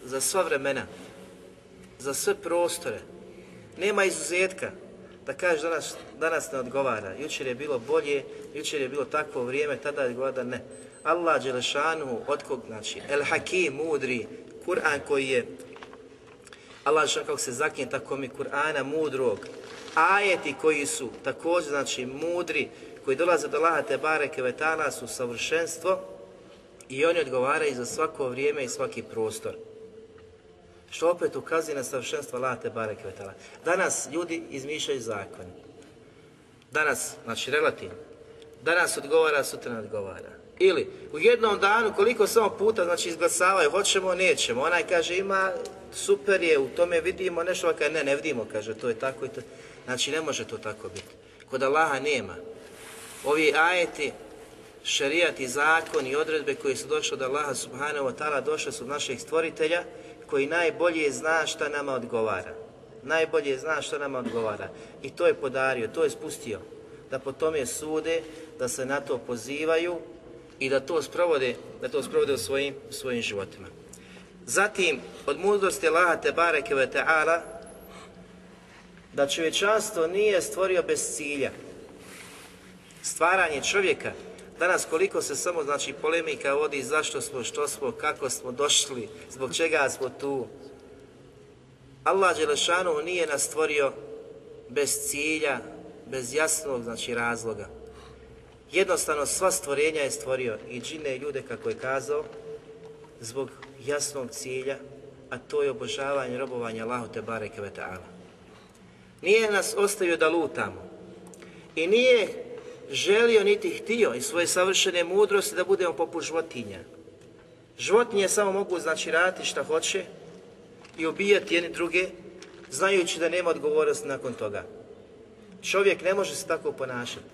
za sva vremena, za sve prostore, nema izuzetka da kaže danas, danas ne odgovara. Jučer je bilo bolje, jučer je bilo takvo vrijeme, tada odgovara ne. Allah Đelešanu, od znači, El Hakim, mudri, Kur'an koji je, Allah Đelešanu kako se zakine, tako mi Kur'ana mudrog, ajeti koji su također, znači, mudri, koji dolaze do Allaha te bareke vetala su savršenstvo i oni odgovaraju za svako vrijeme i svaki prostor. Što opet ukazuje na savršenstvo Allaha te bareke vetala. Danas ljudi izmišljaju zakon. Danas, znači relativno, danas odgovara, sutra ne odgovara. Ili u jednom danu koliko samo puta znači izglasavaju, hoćemo, nećemo. Onaj kaže ima, super je, u tome vidimo nešto, kaže ne, ne vidimo, kaže to je tako i to. Znači ne može to tako biti. Kod Allaha nema. Ovi ajeti, šarijat i zakon i odredbe koje su došle od Allaha subhanahu wa ta'ala došle su od naših stvoritelja koji najbolje zna šta nama odgovara. Najbolje zna šta nama odgovara. I to je podario, to je spustio. Da po tome sude, da se na to pozivaju i da to sprovode, da to sprovode u svojim, svojim životima. Zatim, od mudrosti Allaha te bareke ve da čovječanstvo nije stvorio bez cilja. Stvaranje čovjeka, danas koliko se samo znači polemika vodi zašto smo, što smo, kako smo došli, zbog čega smo tu. Allah Đelešanu nije nas stvorio bez cilja, bez jasnog znači razloga. Jednostavno sva stvorenja je stvorio i džine i ljude kako je kazao zbog jasnog cilja, a to je obožavanje, robovanje Allahu te bareke ve. Nije nas ostavio da lutamo i nije želio niti htio iz svoje savršene mudrosti da budemo poput životinja. Životinje samo mogu znači raditi šta hoće i ubijati jedni druge, znajući da nema odgovornosti nakon toga. Čovjek ne može se tako ponašati.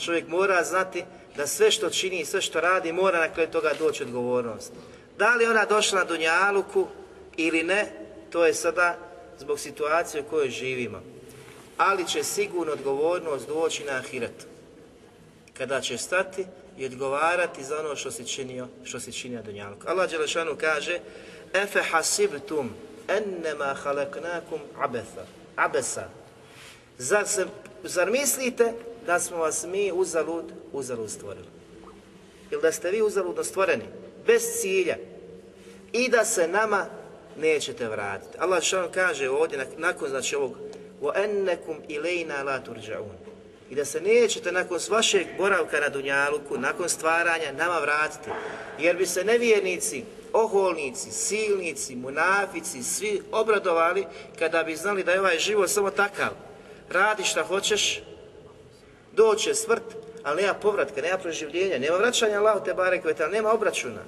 Čovjek mora znati da sve što čini i sve što radi mora na kraju toga doći odgovornost. Da li ona došla na Dunjaluku ili ne, to je sada zbog situacije u kojoj živimo. Ali će sigurno odgovornost doći na ahiretu Kada će stati i odgovarati za ono što si činio, što si činio Dunjaluku. Allah Đelešanu kaže Efe hasibtum ennema halaknakum abesa. abesa. Zar, se, zar mislite da smo vas mi uzalud, uzalud stvorili? Ili da ste vi uzaludno stvoreni, bez cilja i da se nama nećete vratiti. Allah što kaže ovdje, nakon znači ovog وَأَنَّكُمْ إِلَيْنَا لَا تُرْجَعُونَ i da se nećete nakon vašeg boravka na Dunjaluku, nakon stvaranja, nama vratiti. Jer bi se nevjernici, oholnici, silnici, munafici, svi obradovali kada bi znali da je ovaj život samo takav. Radi šta hoćeš, doće smrt, ali nema povratka, nema proživljenja, nema vraćanja Allahu te barek, nema obračuna,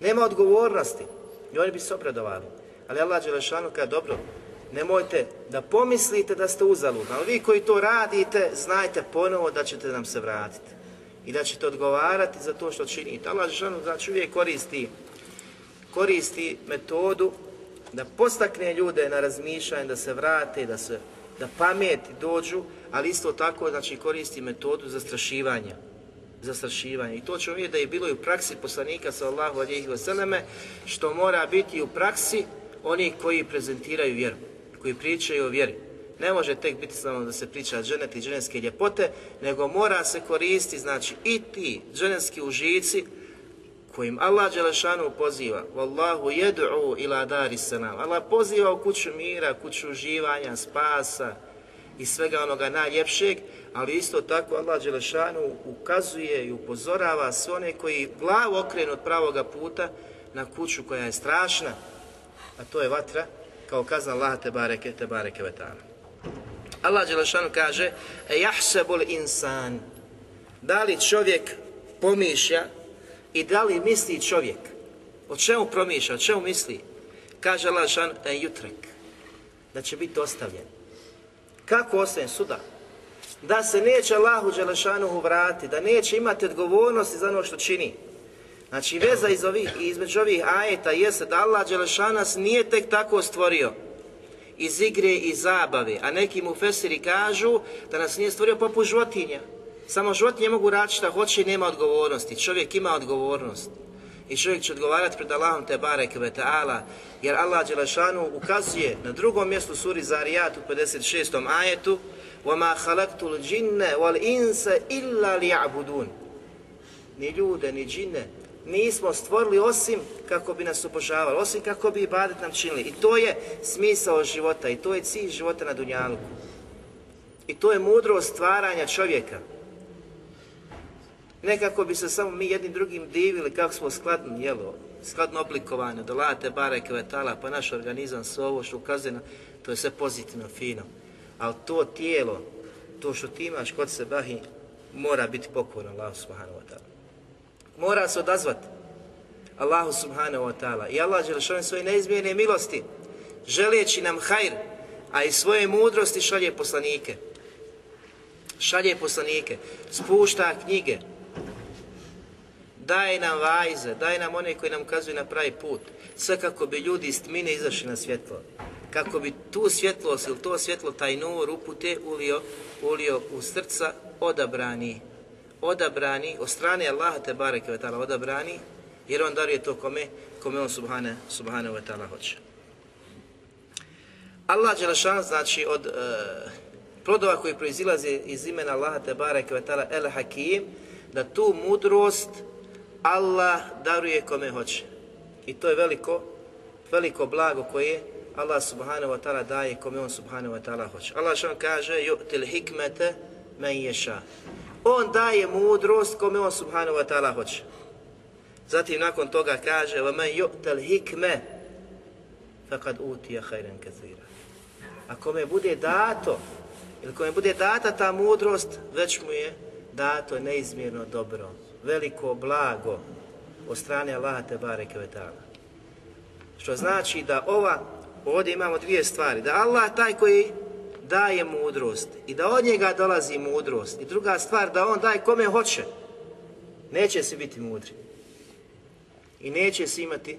nema odgovornosti. I oni bi se obradovali. Ali Allah Đelešanu kaže, dobro, nemojte da pomislite da ste uzaludni, ali vi koji to radite, znajte ponovo da ćete nam se vratiti i da ćete odgovarati za to što činite. Allah Đelešanu znači uvijek koristi, koristi metodu da postakne ljude na razmišljanje, da se vrate, da se da pameti dođu, ali isto tako znači koristi metodu zastrašivanja. Zastrašivanja. I to ćemo vidjeti da je bilo i u praksi poslanika sallallahu alejhi ve selleme, što mora biti u praksi oni koji prezentiraju vjeru, koji pričaju o vjeri. Ne može tek biti samo da se priča dženet i dženevske ljepote, nego mora se koristiti, znači i ti dženevski užici kojim Allah Đelešanu poziva Wallahu jed'u ila dari salam Allah poziva u kuću mira, kuću uživanja, spasa i svega onoga najljepšeg, ali isto tako Allah Đelešanu ukazuje i upozorava sve one koji glavu okrenu od pravoga puta na kuću koja je strašna, a to je vatra, kao kazna Allah te bareke, te bareke vetana. Allah Đelešanu kaže e insan da li čovjek pomišlja i da li misli čovjek? O čemu promišlja, o čemu misli? Kaže Allah šan en jutrek, da će biti ostavljen. Kako ostavljen? Suda. Da se neće Allahu Đelešanuhu vrati, da neće imati odgovornosti za ono što čini. Znači veza iz ovih, između ovih ajeta jeste da Allah Đelešan nas nije tek tako stvorio. iz igre i zabave, a neki mu fesiri kažu da nas nije stvorio poput životinja. Samo životinje mogu raditi šta hoće i nema odgovornosti. Čovjek ima odgovornost. I čovjek će odgovarati pred Allahom te bareke ve ta'ala, jer Allah Đelešanu ukazuje na drugom mjestu suri Zarijat u 56. ajetu وَمَا خَلَقْتُ الْجِنَّ وَالْإِنسَ إِلَّا لِيَعْبُدُونَ Ni ljude, ni džine, nismo stvorili osim kako bi nas obožavali, osim kako bi ibadet nam činili. I to je smisao života i to je cilj života na Dunjaluku. I to je mudrost stvaranja čovjeka. Ne kako bi se samo mi jednim drugim divili kako smo skladno, jelo, skladno oblikovani, dolate bare kvetala, pa naš organizam sve ovo što ukazuje na, to je sve pozitivno, fino. Ali to tijelo, to što ti imaš kod se bahi, mora biti pokorno Allah subhanahu wa ta'ala. Mora se odazvati Allahu subhanahu wa ta'ala. I Allah žele svoje neizmjerne milosti, želeći nam hajr, a i svoje mudrosti šalje poslanike. Šalje poslanike, spušta knjige, daje nam vajze, daje nam one koji nam ukazuju na pravi put. Sve kako bi ljudi iz tmine izašli na svjetlo. Kako bi tu svjetlost ili to svjetlo, taj nur upute ulio, ulio u srca odabrani. Odabrani, od strane Allaha te bareke ve ta'ala odabrani, jer on daruje to kome, kome on subhane, subhane ve ta'ala hoće. Allah Đelešan znači od e, plodova koji proizilaze iz imena Allaha te bareke ve ta'ala El Hakim, da tu mudrost Allah daruje kome hoće. I to je veliko, veliko blago koje Allah subhanahu wa ta'ala daje kome on subhanahu wa ta'ala hoće. Allah što kaže, yu'til hikmete men ješa. On daje mudrost kome on subhanahu wa ta'ala hoće. Zatim nakon toga kaže, men yu'til hikme faqad utija khairan kathira. A kome bude dato, ili kome bude data ta mudrost, već mu je dato neizmjerno dobro veliko blago od strane Allaha te bareke Što znači da ova, ovdje imamo dvije stvari, da Allah taj koji daje mudrost i da od njega dolazi mudrost. I druga stvar, da on daje kome hoće. Neće se biti mudri. I neće se imati,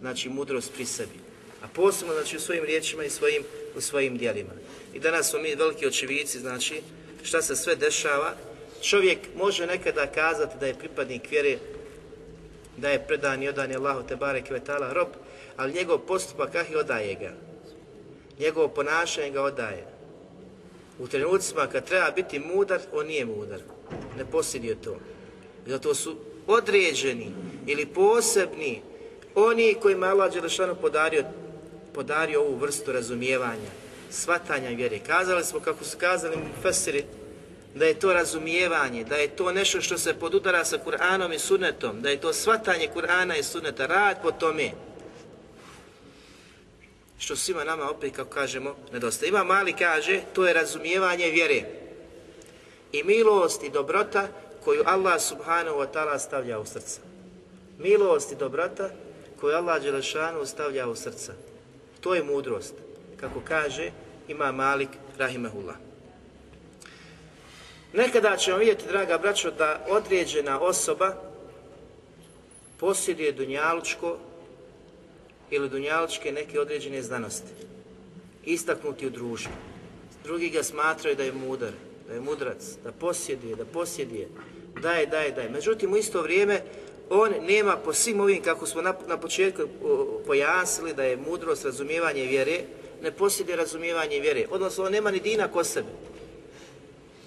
znači, mudrost pri sebi. A posebno, znači, u svojim riječima i svojim, u svojim dijelima. I danas smo mi veliki očevici, znači, šta se sve dešava Čovjek može nekada kazati da je pripadnik vjere, da je predan i odan je Allahu te barek vetala rob, ali njegov postupak ah i odaje ga. Njegovo ponašanje ga odaje. U trenucima kad treba biti mudar, on nije mudar. Ne posjedio to. Zato su određeni ili posebni oni kojima Allah Đelešanu podario, podario ovu vrstu razumijevanja, svatanja vjere. Kazali smo kako su kazali mu Fesiri, da je to razumijevanje, da je to nešto što se podudara sa Kur'anom i sunnetom, da je to svatanje Kur'ana i sunneta, rad po tome. Što svima nama opet, kako kažemo, nedostaje. Ima mali kaže, to je razumijevanje vjere. I milost i dobrota koju Allah subhanahu wa ta'ala stavlja u srca. Milost i dobrota koju Allah Đelešanu stavlja u srca. To je mudrost. Kako kaže, ima Malik Rahimahullah. Nekada ćemo vidjeti, draga braćo, da određena osoba posjeduje dunjalučko ili dunjalučke neke određene znanosti. Istaknuti u društvu. Drugi ga smatraju da je mudar, da je mudrac, da posjeduje, da posjeduje, daje, daje, daje. Međutim, u isto vrijeme on nema po svim ovim, kako smo na, na početku pojasnili, da je mudrost, razumijevanje vjere, ne posjeduje razumijevanje vjere. Odnosno, on nema ni dina ko sebe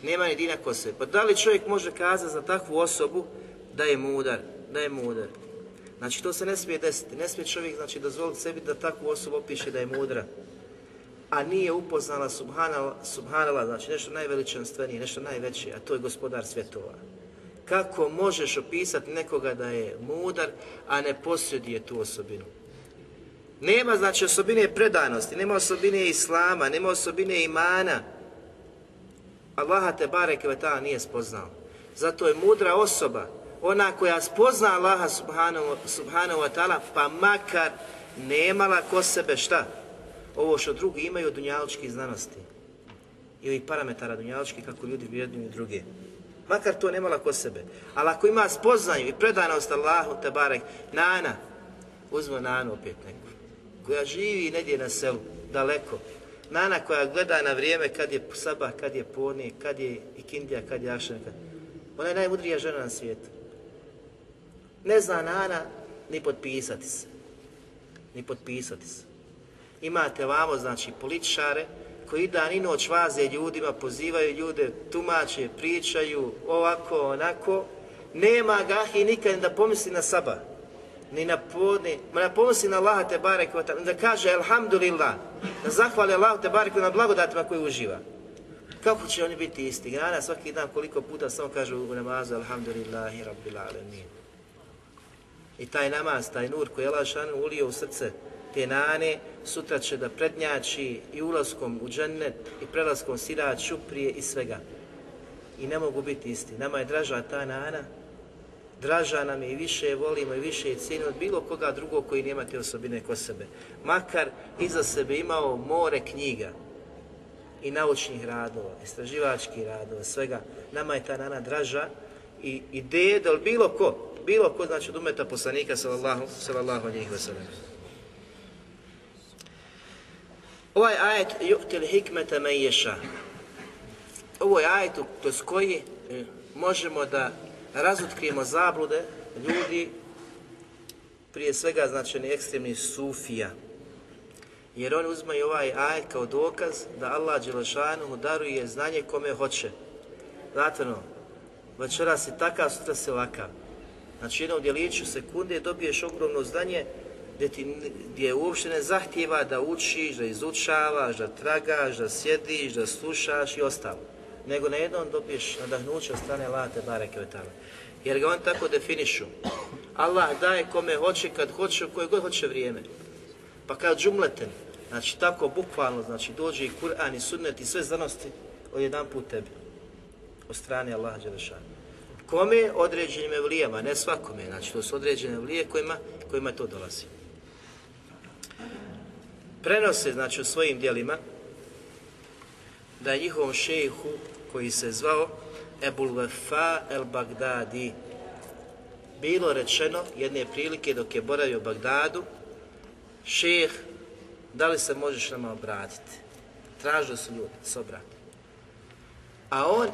nema ni dina kose. Pa da li čovjek može kazati za takvu osobu da je mudar, da je mudar? Znači to se ne smije desiti. Ne smije čovjek znači, dozvoliti sebi da takvu osobu opiše da je mudra. A nije upoznala subhanala, subhanala znači nešto najveličanstvenije, nešto najveće, a to je gospodar svjetova. Kako možeš opisati nekoga da je mudar, a ne posjeduje tu osobinu? Nema znači osobine predanosti, nema osobine islama, nema osobine imana, Allaha te bareke ve nije spoznao. Zato je mudra osoba, ona koja spozna Allaha subhanahu, subhanahu wa ta'ala, pa makar nemala ko sebe šta? Ovo što drugi imaju od dunjaličkih znanosti. I parametara dunjaličkih kako ljudi vjernuju druge. Makar to nemala ko sebe. Ali ako ima spoznaju i predanost Allahu te barek, nana, uzmo nanu opet neku, koja živi negdje na selu, daleko, Nana koja gleda na vrijeme kad je sabah, kad je podne, kad je ikindija, kad je akšan, kad... Ona je najmudrija žena na svijetu. Ne zna Nana ni potpisati se. Ni potpisati se. Imate vamo, znači, političare koji dan i noć vaze ljudima, pozivaju ljude, tumače, pričaju, ovako, onako. Nema gahi nikad da pomisli na sabah ni na podne, na pomisli na Allaha te barek da kaže Alhamdulillah, da zahvali Allahu te barek na blagodatima koje uživa. Kako će oni biti isti? Grana svaki dan koliko puta samo kaže u namazu Alhamdulillahi Rabbil Alamin. I taj namaz, taj nur koji je Allah ulio u srce te nane, sutra će da prednjači i ulaskom u džennet i prelaskom sirač, šuprije i svega. I ne mogu biti isti. Nama je draža ta nana draža nam je i više je volimo i više je cijenimo od bilo koga drugog koji nema te osobine kod sebe. Makar iza sebe imao more knjiga i naučnih radova, istraživačkih radova, svega. Nama je ta nana draža i, i deda, bilo ko, bilo ko znači od umeta poslanika sallallahu, sallallahu alihi wasallam. Ovaj ajet yu'til hikmeta me ješa. Ovo je ajet kroz koji e, možemo da razotkrijemo zablude ljudi, prije svega značajni ekstremni sufija. Jer oni uzmaju ovaj ajet kao dokaz da Allah Đelešanu daruje znanje kome hoće. Znate ono, večera si takav, sutra si ovakav. Znači jednom djeliću sekunde dobiješ ogromno znanje gdje, ti, gdje uopšte ne zahtjeva da učiš, da izučavaš, da tragaš, da sjediš, da slušaš i ostalo nego na jednom dobiješ nadahnuće od strane Allah te bareke Jer ga on tako definišu. Allah daje kome hoće, kad hoće, koje god hoće vrijeme. Pa kad džumleten, znači tako bukvalno, znači dođe i Kur'an i sunnet i sve znanosti od jedan put tebi. Od strane Allaha Đelešana. Kome određenim evlijama, ne svakome, znači to su određene evlije kojima, kojima to dolazi. Prenose, znači u svojim dijelima, da je njihovom šehu koji se zvao Ebul Vefa el Bagdadi bilo rečeno jedne prilike dok je boravio u Bagdadu šeh, da li se možeš nama obratiti? Tražili su ljudi se obrati. A on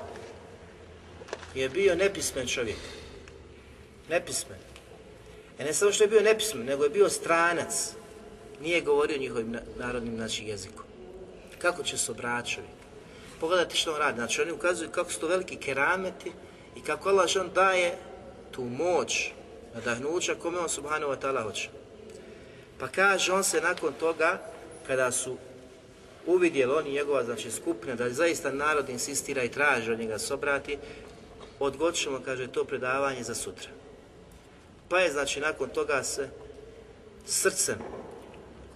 je bio nepismen čovjek. Nepismen. E ne samo što je bio nepismen, nego je bio stranac. Nije govorio njihovim narodnim znači, jezikom. Kako će se obraćati? Pogledajte što on radi. Znači oni ukazuju kako su to veliki kerameti i kako Allah on daje tu moć nadahnuća kome on subhanahu wa ta'ala hoće. Pa kaže on se nakon toga, kada su uvidjeli oni njegova znači, skupina, da zaista narod insistira i traži od njega sobrati, odgoćemo, kaže, to predavanje za sutra. Pa je, znači, nakon toga se srcem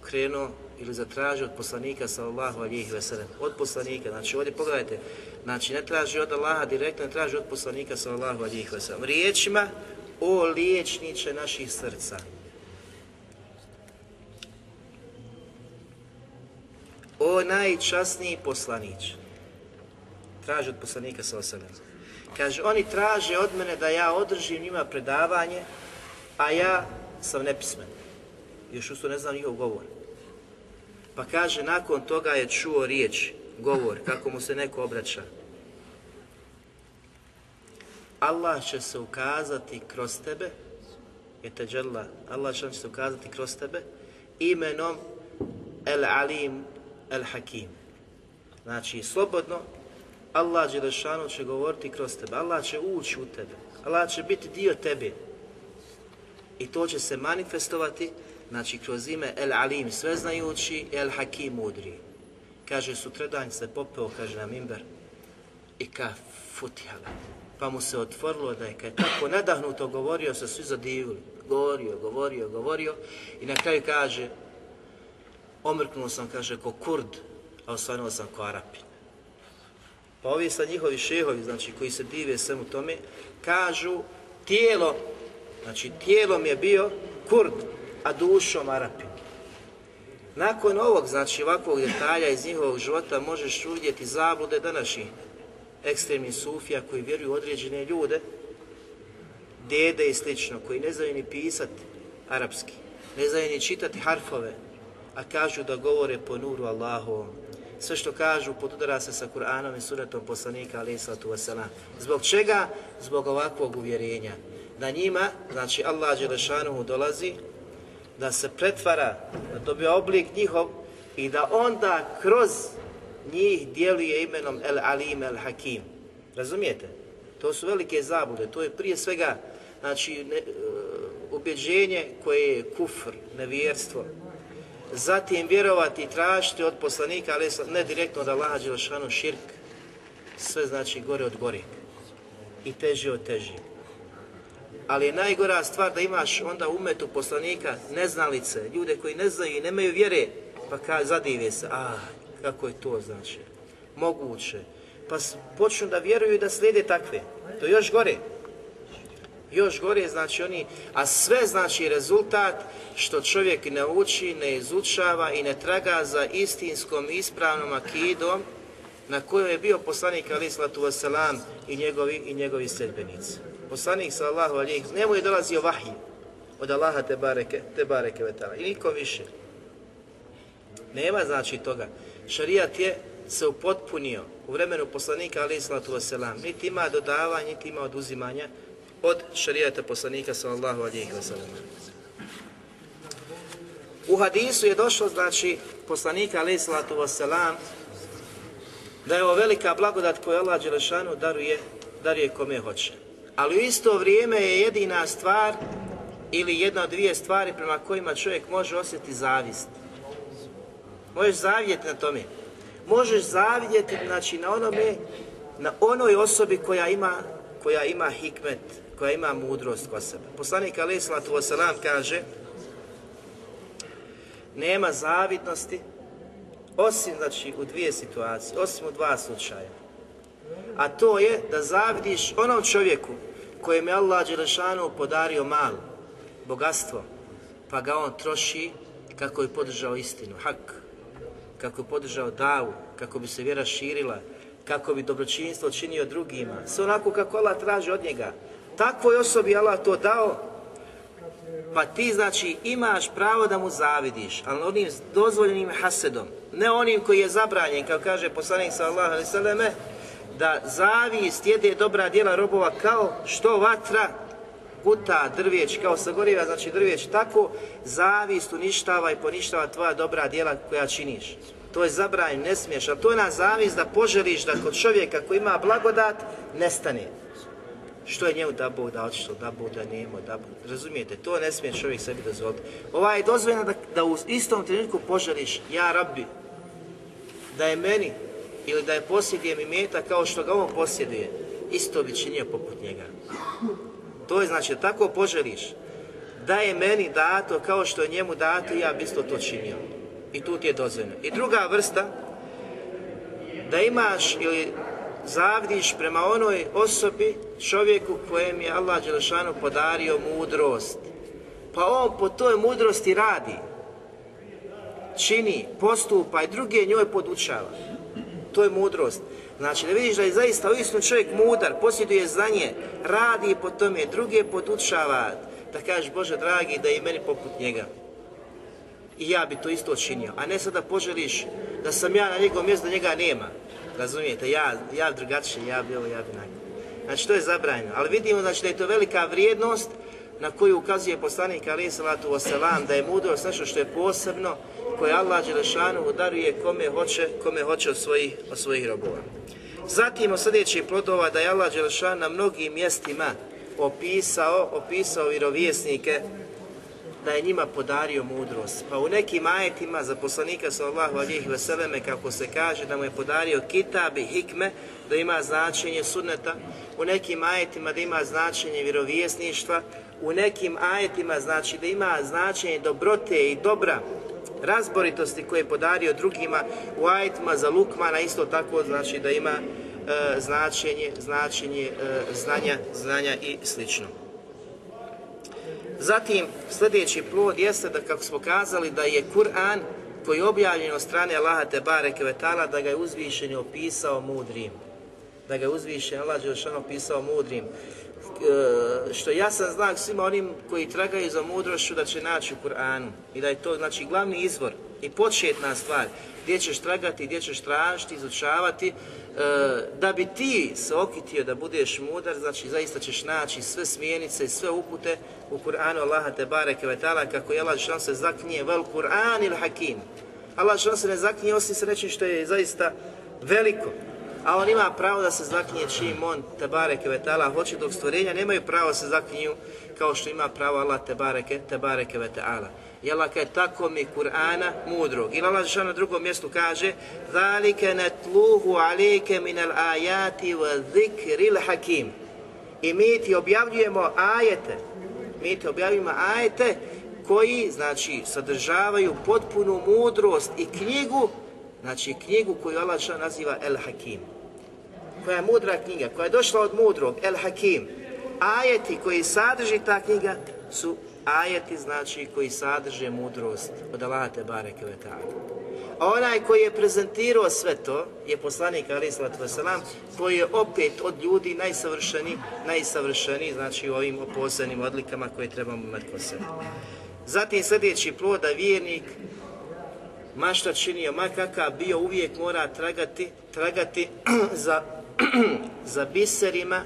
krenuo ili zatraži od poslanika sallallahu alihi veselem. Od poslanika, znači ovdje pogledajte, znači ne traži od Allaha direktno, ne traži od poslanika sallallahu alihi veselem. Riječima o liječniče naših srca. O najčasniji poslanić. Traži od poslanika sallallahu Kaže, oni traže od mene da ja održim njima predavanje, a ja sam nepismen. Još usto ne znam njihov govor. Pa kaže, nakon toga je čuo riječ, govor, kako mu se neko obraća. Allah će se ukazati kroz tebe, je teđela, Allah će se ukazati kroz tebe, imenom El Alim El Hakim. Znači, slobodno, Allah Đelešanu će govoriti kroz tebe, Allah će ući u tebe, Allah će biti dio tebe. I to će se manifestovati znači kroz ime El Alim sveznajući, El Hakim mudri. Kaže, sutradanj se popeo, kaže na mimber, i ka futihala. Pa mu se otvorilo da je kad tako nadahnuto govorio, se svi zadivili. Govorio, govorio, govorio i na kraju kaže, omrknuo sam, kaže, ko kurd, a osvanuo sam ko arapin. Pa ovi sa njihovi šehovi, znači koji se dive svemu tome, kažu tijelo, znači tijelom je bio kurd, a dušom Arapin. Nakon ovog, znači ovakvog detalja iz njihovog života možeš uvidjeti zablude današnjih ekstremnih sufija koji vjeruju određene ljude, dede i slično, koji ne znaju ni pisati arapski, ne znaju ni čitati harfove, a kažu da govore po nuru Allahovom, sve što kažu podudara se sa Kur'anom i sunetom poslanika alaih sallatu. Zbog čega? Zbog ovakvog uvjerenja. Da njima, znači Allah Đelešanuhu dolazi, da se pretvara, da dobije oblik njihov i da onda kroz njih djeluje imenom El Alim El Hakim. Razumijete? To su velike zabude, to je prije svega znači, ne, uh, ubjeđenje koje je kufr, nevjerstvo. Zatim vjerovati i tražiti od poslanika, ali ne direktno od Allaha Đelšanu širk, sve znači gore od gore i teže od teži. Ali je najgora stvar da imaš onda umetu poslanika neznalice, ljude koji ne znaju i nemaju vjere, pa ka, zadive se, a kako je to znači, moguće. Pa počnu da vjeruju i da slijede takve. To još gore. Još gore znači oni, a sve znači rezultat što čovjek ne uči, ne izučava i ne traga za istinskom ispravnom akidom na kojoj je bio poslanik Ali Slatu Wasalam i njegovi, i njegovi sedbenici. Poslanik sallahu alijih, njemu je dolazio vahij od Allaha te bareke, te bareke vetala i nikom više. Nema znači toga. Šarijat je se upotpunio u vremenu poslanika Ali Slatu Wasalam. Niti ima dodavanja, niti ima oduzimanja od šarijata poslanika sallallahu alijih wasallam. U hadisu je došlo, znači, poslanika alaih sallatu wasalam, da je ovo velika blagodat koju Allah Đelešanu daruje, daruje kome hoće. Ali u isto vrijeme je jedina stvar ili jedna od dvije stvari prema kojima čovjek može osjetiti zavist. Možeš zavidjeti na tome. Možeš zavidjeti znači, na onome, na onoj osobi koja ima, koja ima hikmet, koja ima mudrost kod sebe. Poslanik alaih sallatu wasalam kaže nema zavidnosti osim znači u dvije situacije, osim u dva slučaja. A to je da zavidiš onom čovjeku kojem je Allah Đelešanu podario malo, bogatstvo, pa ga on troši kako je podržao istinu, hak, kako je podržao davu, kako bi se vjera širila, kako bi dobročinstvo činio drugima, sve onako kako Allah traži od njega. Takvoj osobi Allah to dao, pa ti znači imaš pravo da mu zavidiš, ali onim dozvoljenim hasedom, ne onim koji je zabranjen, kao kaže poslanik sallallahu alejhi ve selleme, da zavist jede dobra djela robova kao što vatra guta drvijeć kao sagoriva, znači drvijeć, tako zavist uništava i poništava tvoja dobra djela koja činiš. To je zabranjeno, ne smiješ, ali to je na zavist da poželiš da kod čovjeka koji ima blagodat, nestane. Što je njemu da Bog da očišlo, da Bog da nema, da Bog, razumijete, to ne smije čovjek sebi dozvoliti. Ovaj je dozvoljeno da, da u istom trenutku poželiš, ja rabbi, da je meni ili da je posjedijem imeta kao što ga on posjeduje, isto bi činio poput njega. To je znači, tako poželiš, da je meni dato kao što je njemu dato, ja bi isto to činio. I tu ti je dozvoljeno. I druga vrsta, da imaš ili zavdiš prema onoj osobi, čovjeku kojem je Allah Đelešanu podario mudrost. Pa on po toj mudrosti radi, čini, postupa i druge njoj podučava. To je mudrost. Znači da vidiš da je zaista uistinu čovjek mudar, posjeduje znanje, radi po tome, druge podučava, da kažeš Bože dragi da je meni poput njega. I ja bi to isto činio, a ne sad da poželiš da sam ja na njegovom mjestu, da njega nema. Razumijete, ja, ja drugačije, ja bi ovo, ja bi nakon. Znači to je zabranjeno, ali vidimo znači, da je to velika vrijednost na koju ukazuje poslanik alaih salatu wasalam, da je mudrost nešto što je posebno, koje Allah Đelešanu udaruje kome hoće, kome hoće od svojih, od svojih robova. Zatim od sljedećih plodova da je Allah Đelešan na mnogim mjestima opisao, opisao vjerovjesnike da je njima podario mudrost. Pa u nekim ajetima za poslanika sallallahu alihi veseleme kako se kaže da mu je podario kitab i hikme, da ima značenje sunneta, u nekim ajetima da ima značenje vjerovjesništva, u nekim ajetima znači da ima značenje dobrote i dobra, razboritosti koje je podario drugima, u ajetima za Lukmana isto tako znači da ima e, značenje, značenje e, znanja, znanja i slično. Zatim, sljedeći plod jeste da, kako smo kazali, da je Kur'an koji je objavljen od strane Allaha Tebare Kvetala, da ga je uzvišen opisao mudrim. Da ga je uzvišen Allah Đelšan opisao mudrim. E, što ja sam znak svima onim koji tragaju za mudrošću da će naći u Kur'anu. I da je to, znači, glavni izvor i početna stvar gdje ćeš tragati, gdje ćeš tražiti, izučavati, da bi ti se okitio da budeš mudar, znači zaista ćeš naći sve smjenice i sve upute u Kur'anu Allaha te bareke ve kako je Allah se zaknije vel Kur'an il hakim. Allah se ne zaknije osim se reći što je zaista veliko. A on ima pravo da se zaknije čim on, te bareke vetala, hoće dok stvorenja nemaju pravo se zakniju kao što ima pravo Allah te bareke, te bareke vetala. I Allah tako mi Kur'ana mudrog. I Allah na drugom mjestu kaže Zalike netluhu alike minal ajati wa zikril hakim. I mi ti objavljujemo ajete, mi ti objavljujemo ajete koji, znači, sadržavaju potpunu mudrost i knjigu Znači knjigu koju Allah naziva El Hakim. Koja je mudra knjiga, koja je došla od mudrog, El Hakim. Ajeti koji sadrži ta knjiga su ajeti znači koji sadrže mudrost od Allaha te bareke ve A onaj koji je prezentirao sve to je poslanik Ali wasalam koji je opet od ljudi najsavršeniji, najsavršeniji znači u ovim posebnim odlikama koje trebamo imati kod sebe. Zatim sljedeći plod da vjernik ma šta činio, ma kakav bio, uvijek mora tragati, tragati za, za biserima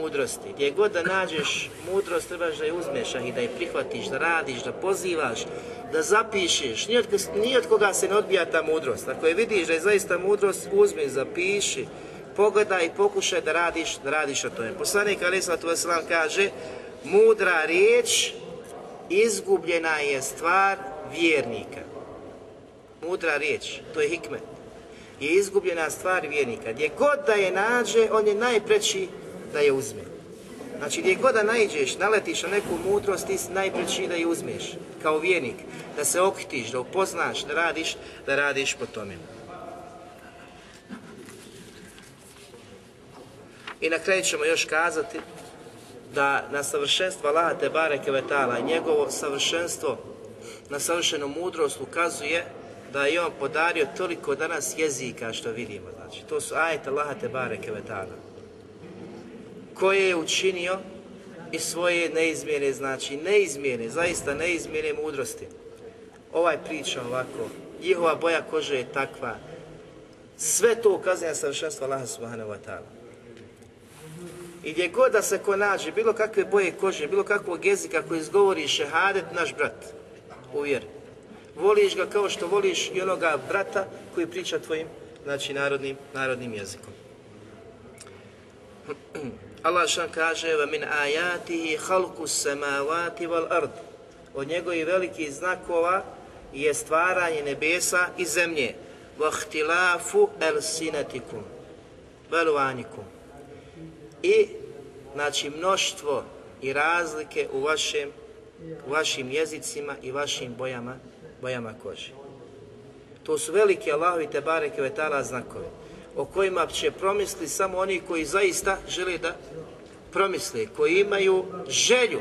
mudrosti. Gdje god da nađeš mudrost, trebaš da je uzmeš i da je prihvatiš, da radiš, da pozivaš, da zapišeš. Nije od, koga se ne odbija ta mudrost. Ako je vidiš da je zaista mudrost, uzmi, zapiši, pogledaj i pokušaj da radiš, da radiš o tome. Poslanik Ali Vesselam kaže, mudra riječ izgubljena je stvar vjernika mudra riječ, to je hikmet, je izgubljena stvar vjernika. Gdje god da je nađe, on je najpreći da je uzme. Znači gdje god da naiđeš, naletiš na neku mudrost, ti najpreći da je uzmeš kao vjernik, da se okitiš, da upoznaš, da radiš, da radiš po tome. I na kraju ćemo još kazati da na savršenstvo Allaha te bareke njegovo savršenstvo na savršenu mudrost ukazuje da je on podario toliko danas jezika što vidimo. Znači, to su ajete Allaha te koje je učinio i svoje neizmjene, znači neizmjene, zaista neizmjene mudrosti. Ovaj priča ovako, njihova boja kože je takva, sve to ukazuje na savršenstvo Allaha subhanahu wa ta'ala. I gdje god da se ko nađe, bilo kakve boje kože, bilo kakvog jezika koji izgovori šehadet, naš brat, uvjeri. Voliš ga kao što voliš i onoga brata koji priča tvojim, znači, narodnim, narodnim jezikom. Allah šan kaže va min ajatihi halku samavati wal ard. Od njegovih velikih znakova je stvaranje nebesa i zemlje. Vahtilafu el sinatikum. Veluvanikum. I, znači, mnoštvo i razlike u vašem u vašim jezicima i vašim bojama bojama kože. To su velike Allahovi te bareke vetala znakovi o kojima će promisli samo oni koji zaista žele da promisle, koji imaju želju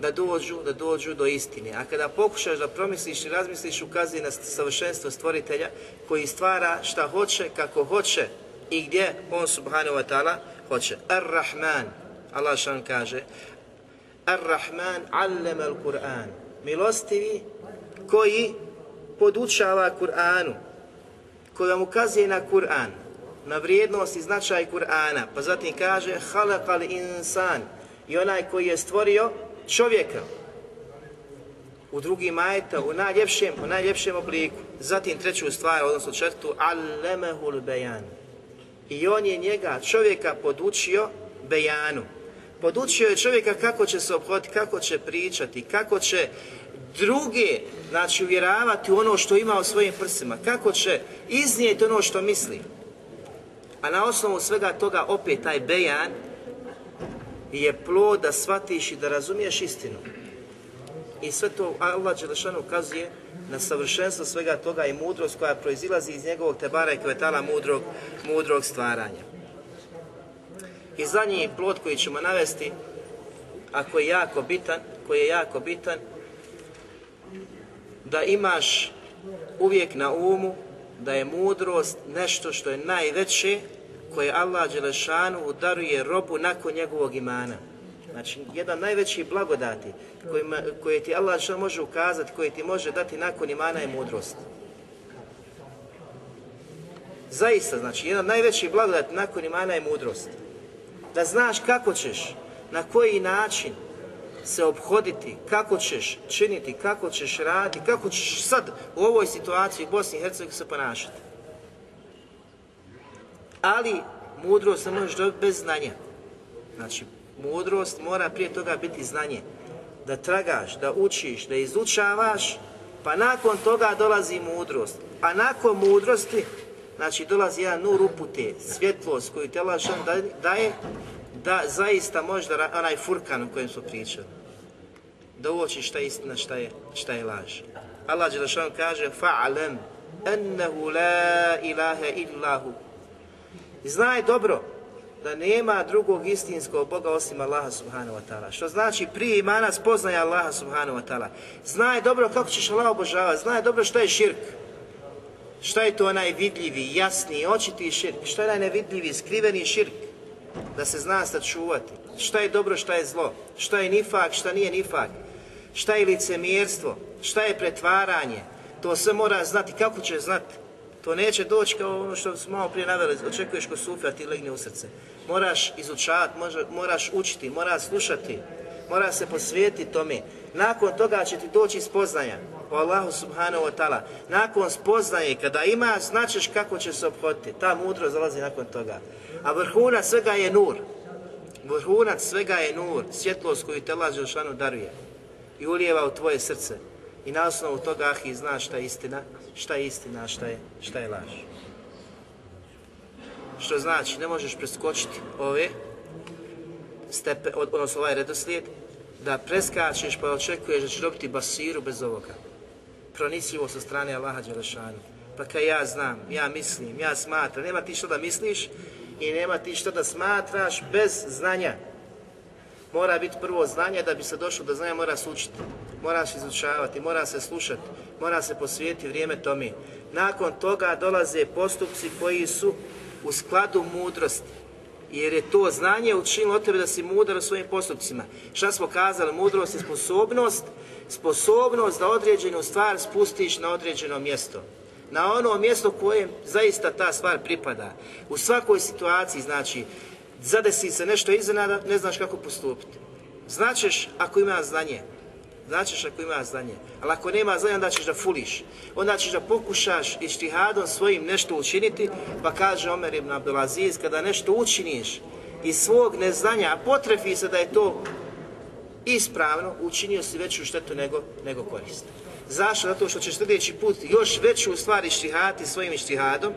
da dođu, da dođu do istine. A kada pokušaš da promisliš i razmisliš, ukazuje na savršenstvo stvoritelja koji stvara šta hoće, kako hoće i gdje on subhanahu wa ta'ala hoće. Ar-Rahman, Allah šan kaže, Ar-Rahman allama al-Qur'an. Milostivi koji podučava Kur'anu, koji vam ukazuje na Kur'an, na vrijednost i značaj Kur'ana, pa zatim kaže halakal insan i onaj koji je stvorio čovjeka u drugim majeta, u najljepšem, u najljepšem obliku. Zatim treću stvar, odnosno četvrtu, allemehul bejan. I on je njega, čovjeka, podučio bejanu. Podučio je čovjeka kako će se obhoditi, kako će pričati, kako će druge, znači uvjeravati u ono što ima u svojim prsima, kako će iznijeti ono što misli. A na osnovu svega toga opet taj bejan je plod da shvatiš i da razumiješ istinu. I sve to Allah Đelešanu ukazuje na savršenstvo svega toga i mudrost koja proizilazi iz njegovog tebara i kvetala mudrog, mudrog stvaranja. I zadnji plod koji ćemo navesti, a koji je jako bitan, koji je jako bitan, da imaš uvijek na umu da je mudrost nešto što je najveće koje Allah Đelešanu udaruje robu nakon njegovog imana. Znači, jedan najveći blagodati kojima, koje ti Allah što može ukazati, koje ti može dati nakon imana je mudrost. Zaista, znači, jedan najveći blagodat nakon imana je mudrost. Da znaš kako ćeš, na koji način se obhoditi, kako ćeš činiti, kako ćeš raditi, kako ćeš sad u ovoj situaciji u Bosni i Hercegovini se ponašati. Ali mudrost se možeš dobiti bez znanja. Znači, mudrost mora prije toga biti znanje. Da tragaš, da učiš, da izučavaš, pa nakon toga dolazi mudrost. A nakon mudrosti, znači dolazi jedan nur upute, svjetlost koju te lažan daje, da zaista možda onaj furkan o kojem smo pričali. Da uoči šta je istina, šta je, šta je laž. Allah Đelešan kaže fa'alem ennehu la ilaha illahu. Znaj dobro da nema drugog istinskog Boga osim Allaha subhanahu wa ta'ala. Što znači prije imana spoznaje Allaha subhanahu wa ta'ala. Znaj dobro kako ćeš Allah obožavati, znaj dobro što je širk. Šta je to onaj vidljivi, jasni, očiti širk? Šta je onaj nevidljivi, skriveni širk? Da se zna sačuvati. Šta je dobro, šta je zlo? Šta je nifak, šta nije nifak? Šta je licemjerstvo? Šta je pretvaranje? To sve mora znati. Kako će znati? To neće doći kao ono što smo malo prije naveli, očekuješ ko sufi, a ti legne u srce. Moraš izučavati, moraš učiti, moraš slušati, moraš se posvijetiti tome. Nakon toga će ti doći spoznanja o Allahu subhanahu wa ta'ala. Nakon spoznaje, kada imaš, značiš kako će se obhoditi. Ta mudro zalazi nakon toga. A vrhunac svega je nur. Vrhunac svega je nur, svjetlost koju te Allah Želšanu daruje i ulijeva u tvoje srce. I na osnovu toga ahi znaš šta je istina, šta je istina, šta je, šta je laž. Što znači, ne možeš preskočiti ove stepe, odnosno ovaj redoslijed, da preskačeš pa očekuješ da ćeš dobiti basiru bez ovoga. Pronisljivo sa strane Allaha Đelešanu. Pa kaj ja znam, ja mislim, ja smatram, nema ti što da misliš i nema ti što da smatraš bez znanja. Mora biti prvo znanje, da bi se došlo do znanja mora se učiti, mora se izučavati, mora se slušati, mora se posvijeti vrijeme tome. Nakon toga dolaze postupci koji su u skladu mudrosti. Jer je to znanje učinilo od tebe da si mudar u svojim postupcima. Šta smo kazali? Mudrost je sposobnost, sposobnost da određenu stvar spustiš na određeno mjesto. Na ono mjesto kojem zaista ta stvar pripada. U svakoj situaciji, znači, zadesi se nešto iznenada, ne znaš kako postupiti. Značeš ako ima znanje, značeš ako ima znanje, ali ako nema znanja onda ćeš da fuliš, onda ćeš da pokušaš ištihadom svojim nešto učiniti, pa kaže Omer ibn Abdulaziz, kada nešto učiniš iz svog neznanja, a potrefi se da je to ispravno, učinio si veću štetu nego, nego korist. Zašto? Zato što ćeš sljedeći put još veću stvar ištihati svojim ištihadom,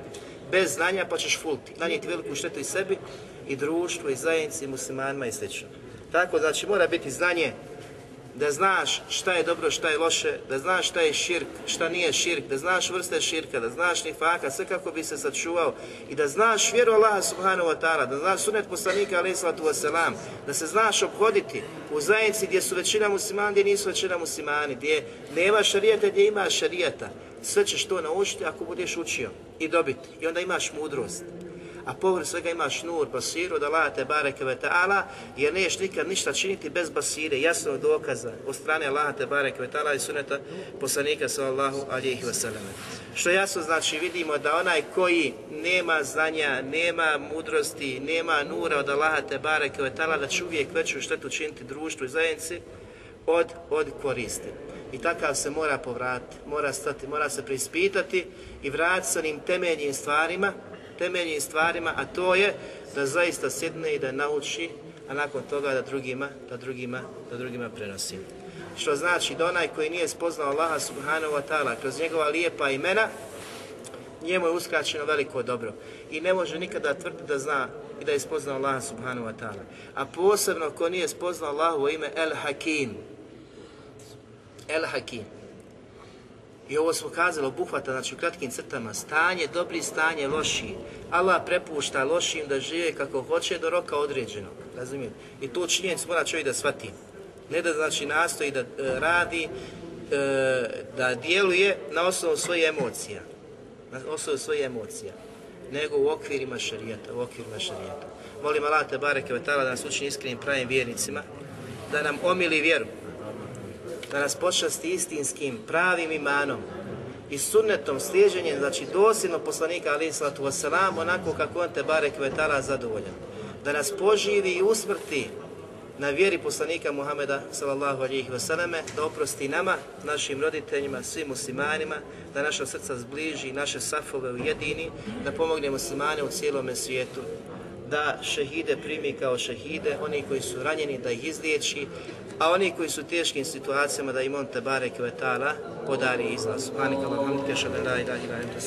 bez znanja pa ćeš fulti, nanijeti veliku štetu i sebi i društvu i zajednici, muslimanima i sl. Tako znači mora biti znanje da znaš šta je dobro, šta je loše, da znaš šta je širk, šta nije širk, da znaš vrste širka, da znaš nifaka, sve kako bi se sačuvao i da znaš vjeru Allaha subhanahu wa ta'ala, da znaš sunet poslanika alaih sallatu wasalam, da se znaš obhoditi u zajednici gdje su većina muslimani, gdje nisu većina muslimani, gdje nema šarijeta, gdje ima šarijeta. Sve ćeš to naučiti ako budeš učio i dobiti. I onda imaš mudrost a povrh svega imaš nur, basiru, da Allah te bareke ve ta'ala, jer neš nikad ništa činiti bez basire, jasnog dokaza od strane Allah te bareke ve ta'ala i suneta poslanika sallallahu alihi wasallam. Što jasno znači vidimo da onaj koji nema znanja, nema mudrosti, nema nura od Allaha te bareke ve ta'ala, da će uvijek veću štetu činiti društvu i zajednici od, od koristi. I takav se mora povratiti, mora stati, mora se preispitati i vratiti sa onim temeljnim stvarima temeljnim stvarima, a to je da zaista sjedne i da nauči, a nakon toga da drugima, da drugima, da drugima prenosi. Što znači da onaj koji nije spoznao Allaha subhanahu wa ta'ala kroz njegova lijepa imena, njemu je uskraćeno veliko dobro. I ne može nikada tvrditi da zna i da je spoznao Allaha subhanahu wa ta'ala. A posebno ko nije spoznao Allahu ime El Hakim. El Hakim. I ovo smo kazali, obuhvata, znači u kratkim crtama, stanje, dobri stanje, loši. Allah prepušta lošim da žive kako hoće do roka određenog. Razumijete? I tu činjenicu mora čovjek da shvati. Ne da znači nastoji da e, radi, e, da djeluje na osnovu svojih emocija. Na osnovu svojih emocija. Nego u okvirima šarijeta, u okvirima šarijeta. molim Allah te da nas učini iskrenim pravim vjernicima, da nam omili vjeru, da nas počasti istinskim pravim imanom i sunnetom slijeđenjem, znači dosljedno poslanika alaih sallatu wasalam, onako kako on te bareke ve ta'ala zadovoljan. Da nas poživi i usmrti na vjeri poslanika Muhameda sallallahu alejhi ve selleme da oprosti nama, našim roditeljima, svim muslimanima, da naša srca zbliži, naše safove ujedini, da pomogne muslimane u cijelome svijetu, da šehide primi kao šehide, oni koji su ranjeni da ih izliječi, a oni koji su u teškim situacijama da im on te podari izlaz. Subhanaka Allahumma wa bihamdika ashhadu an la ilaha illa anta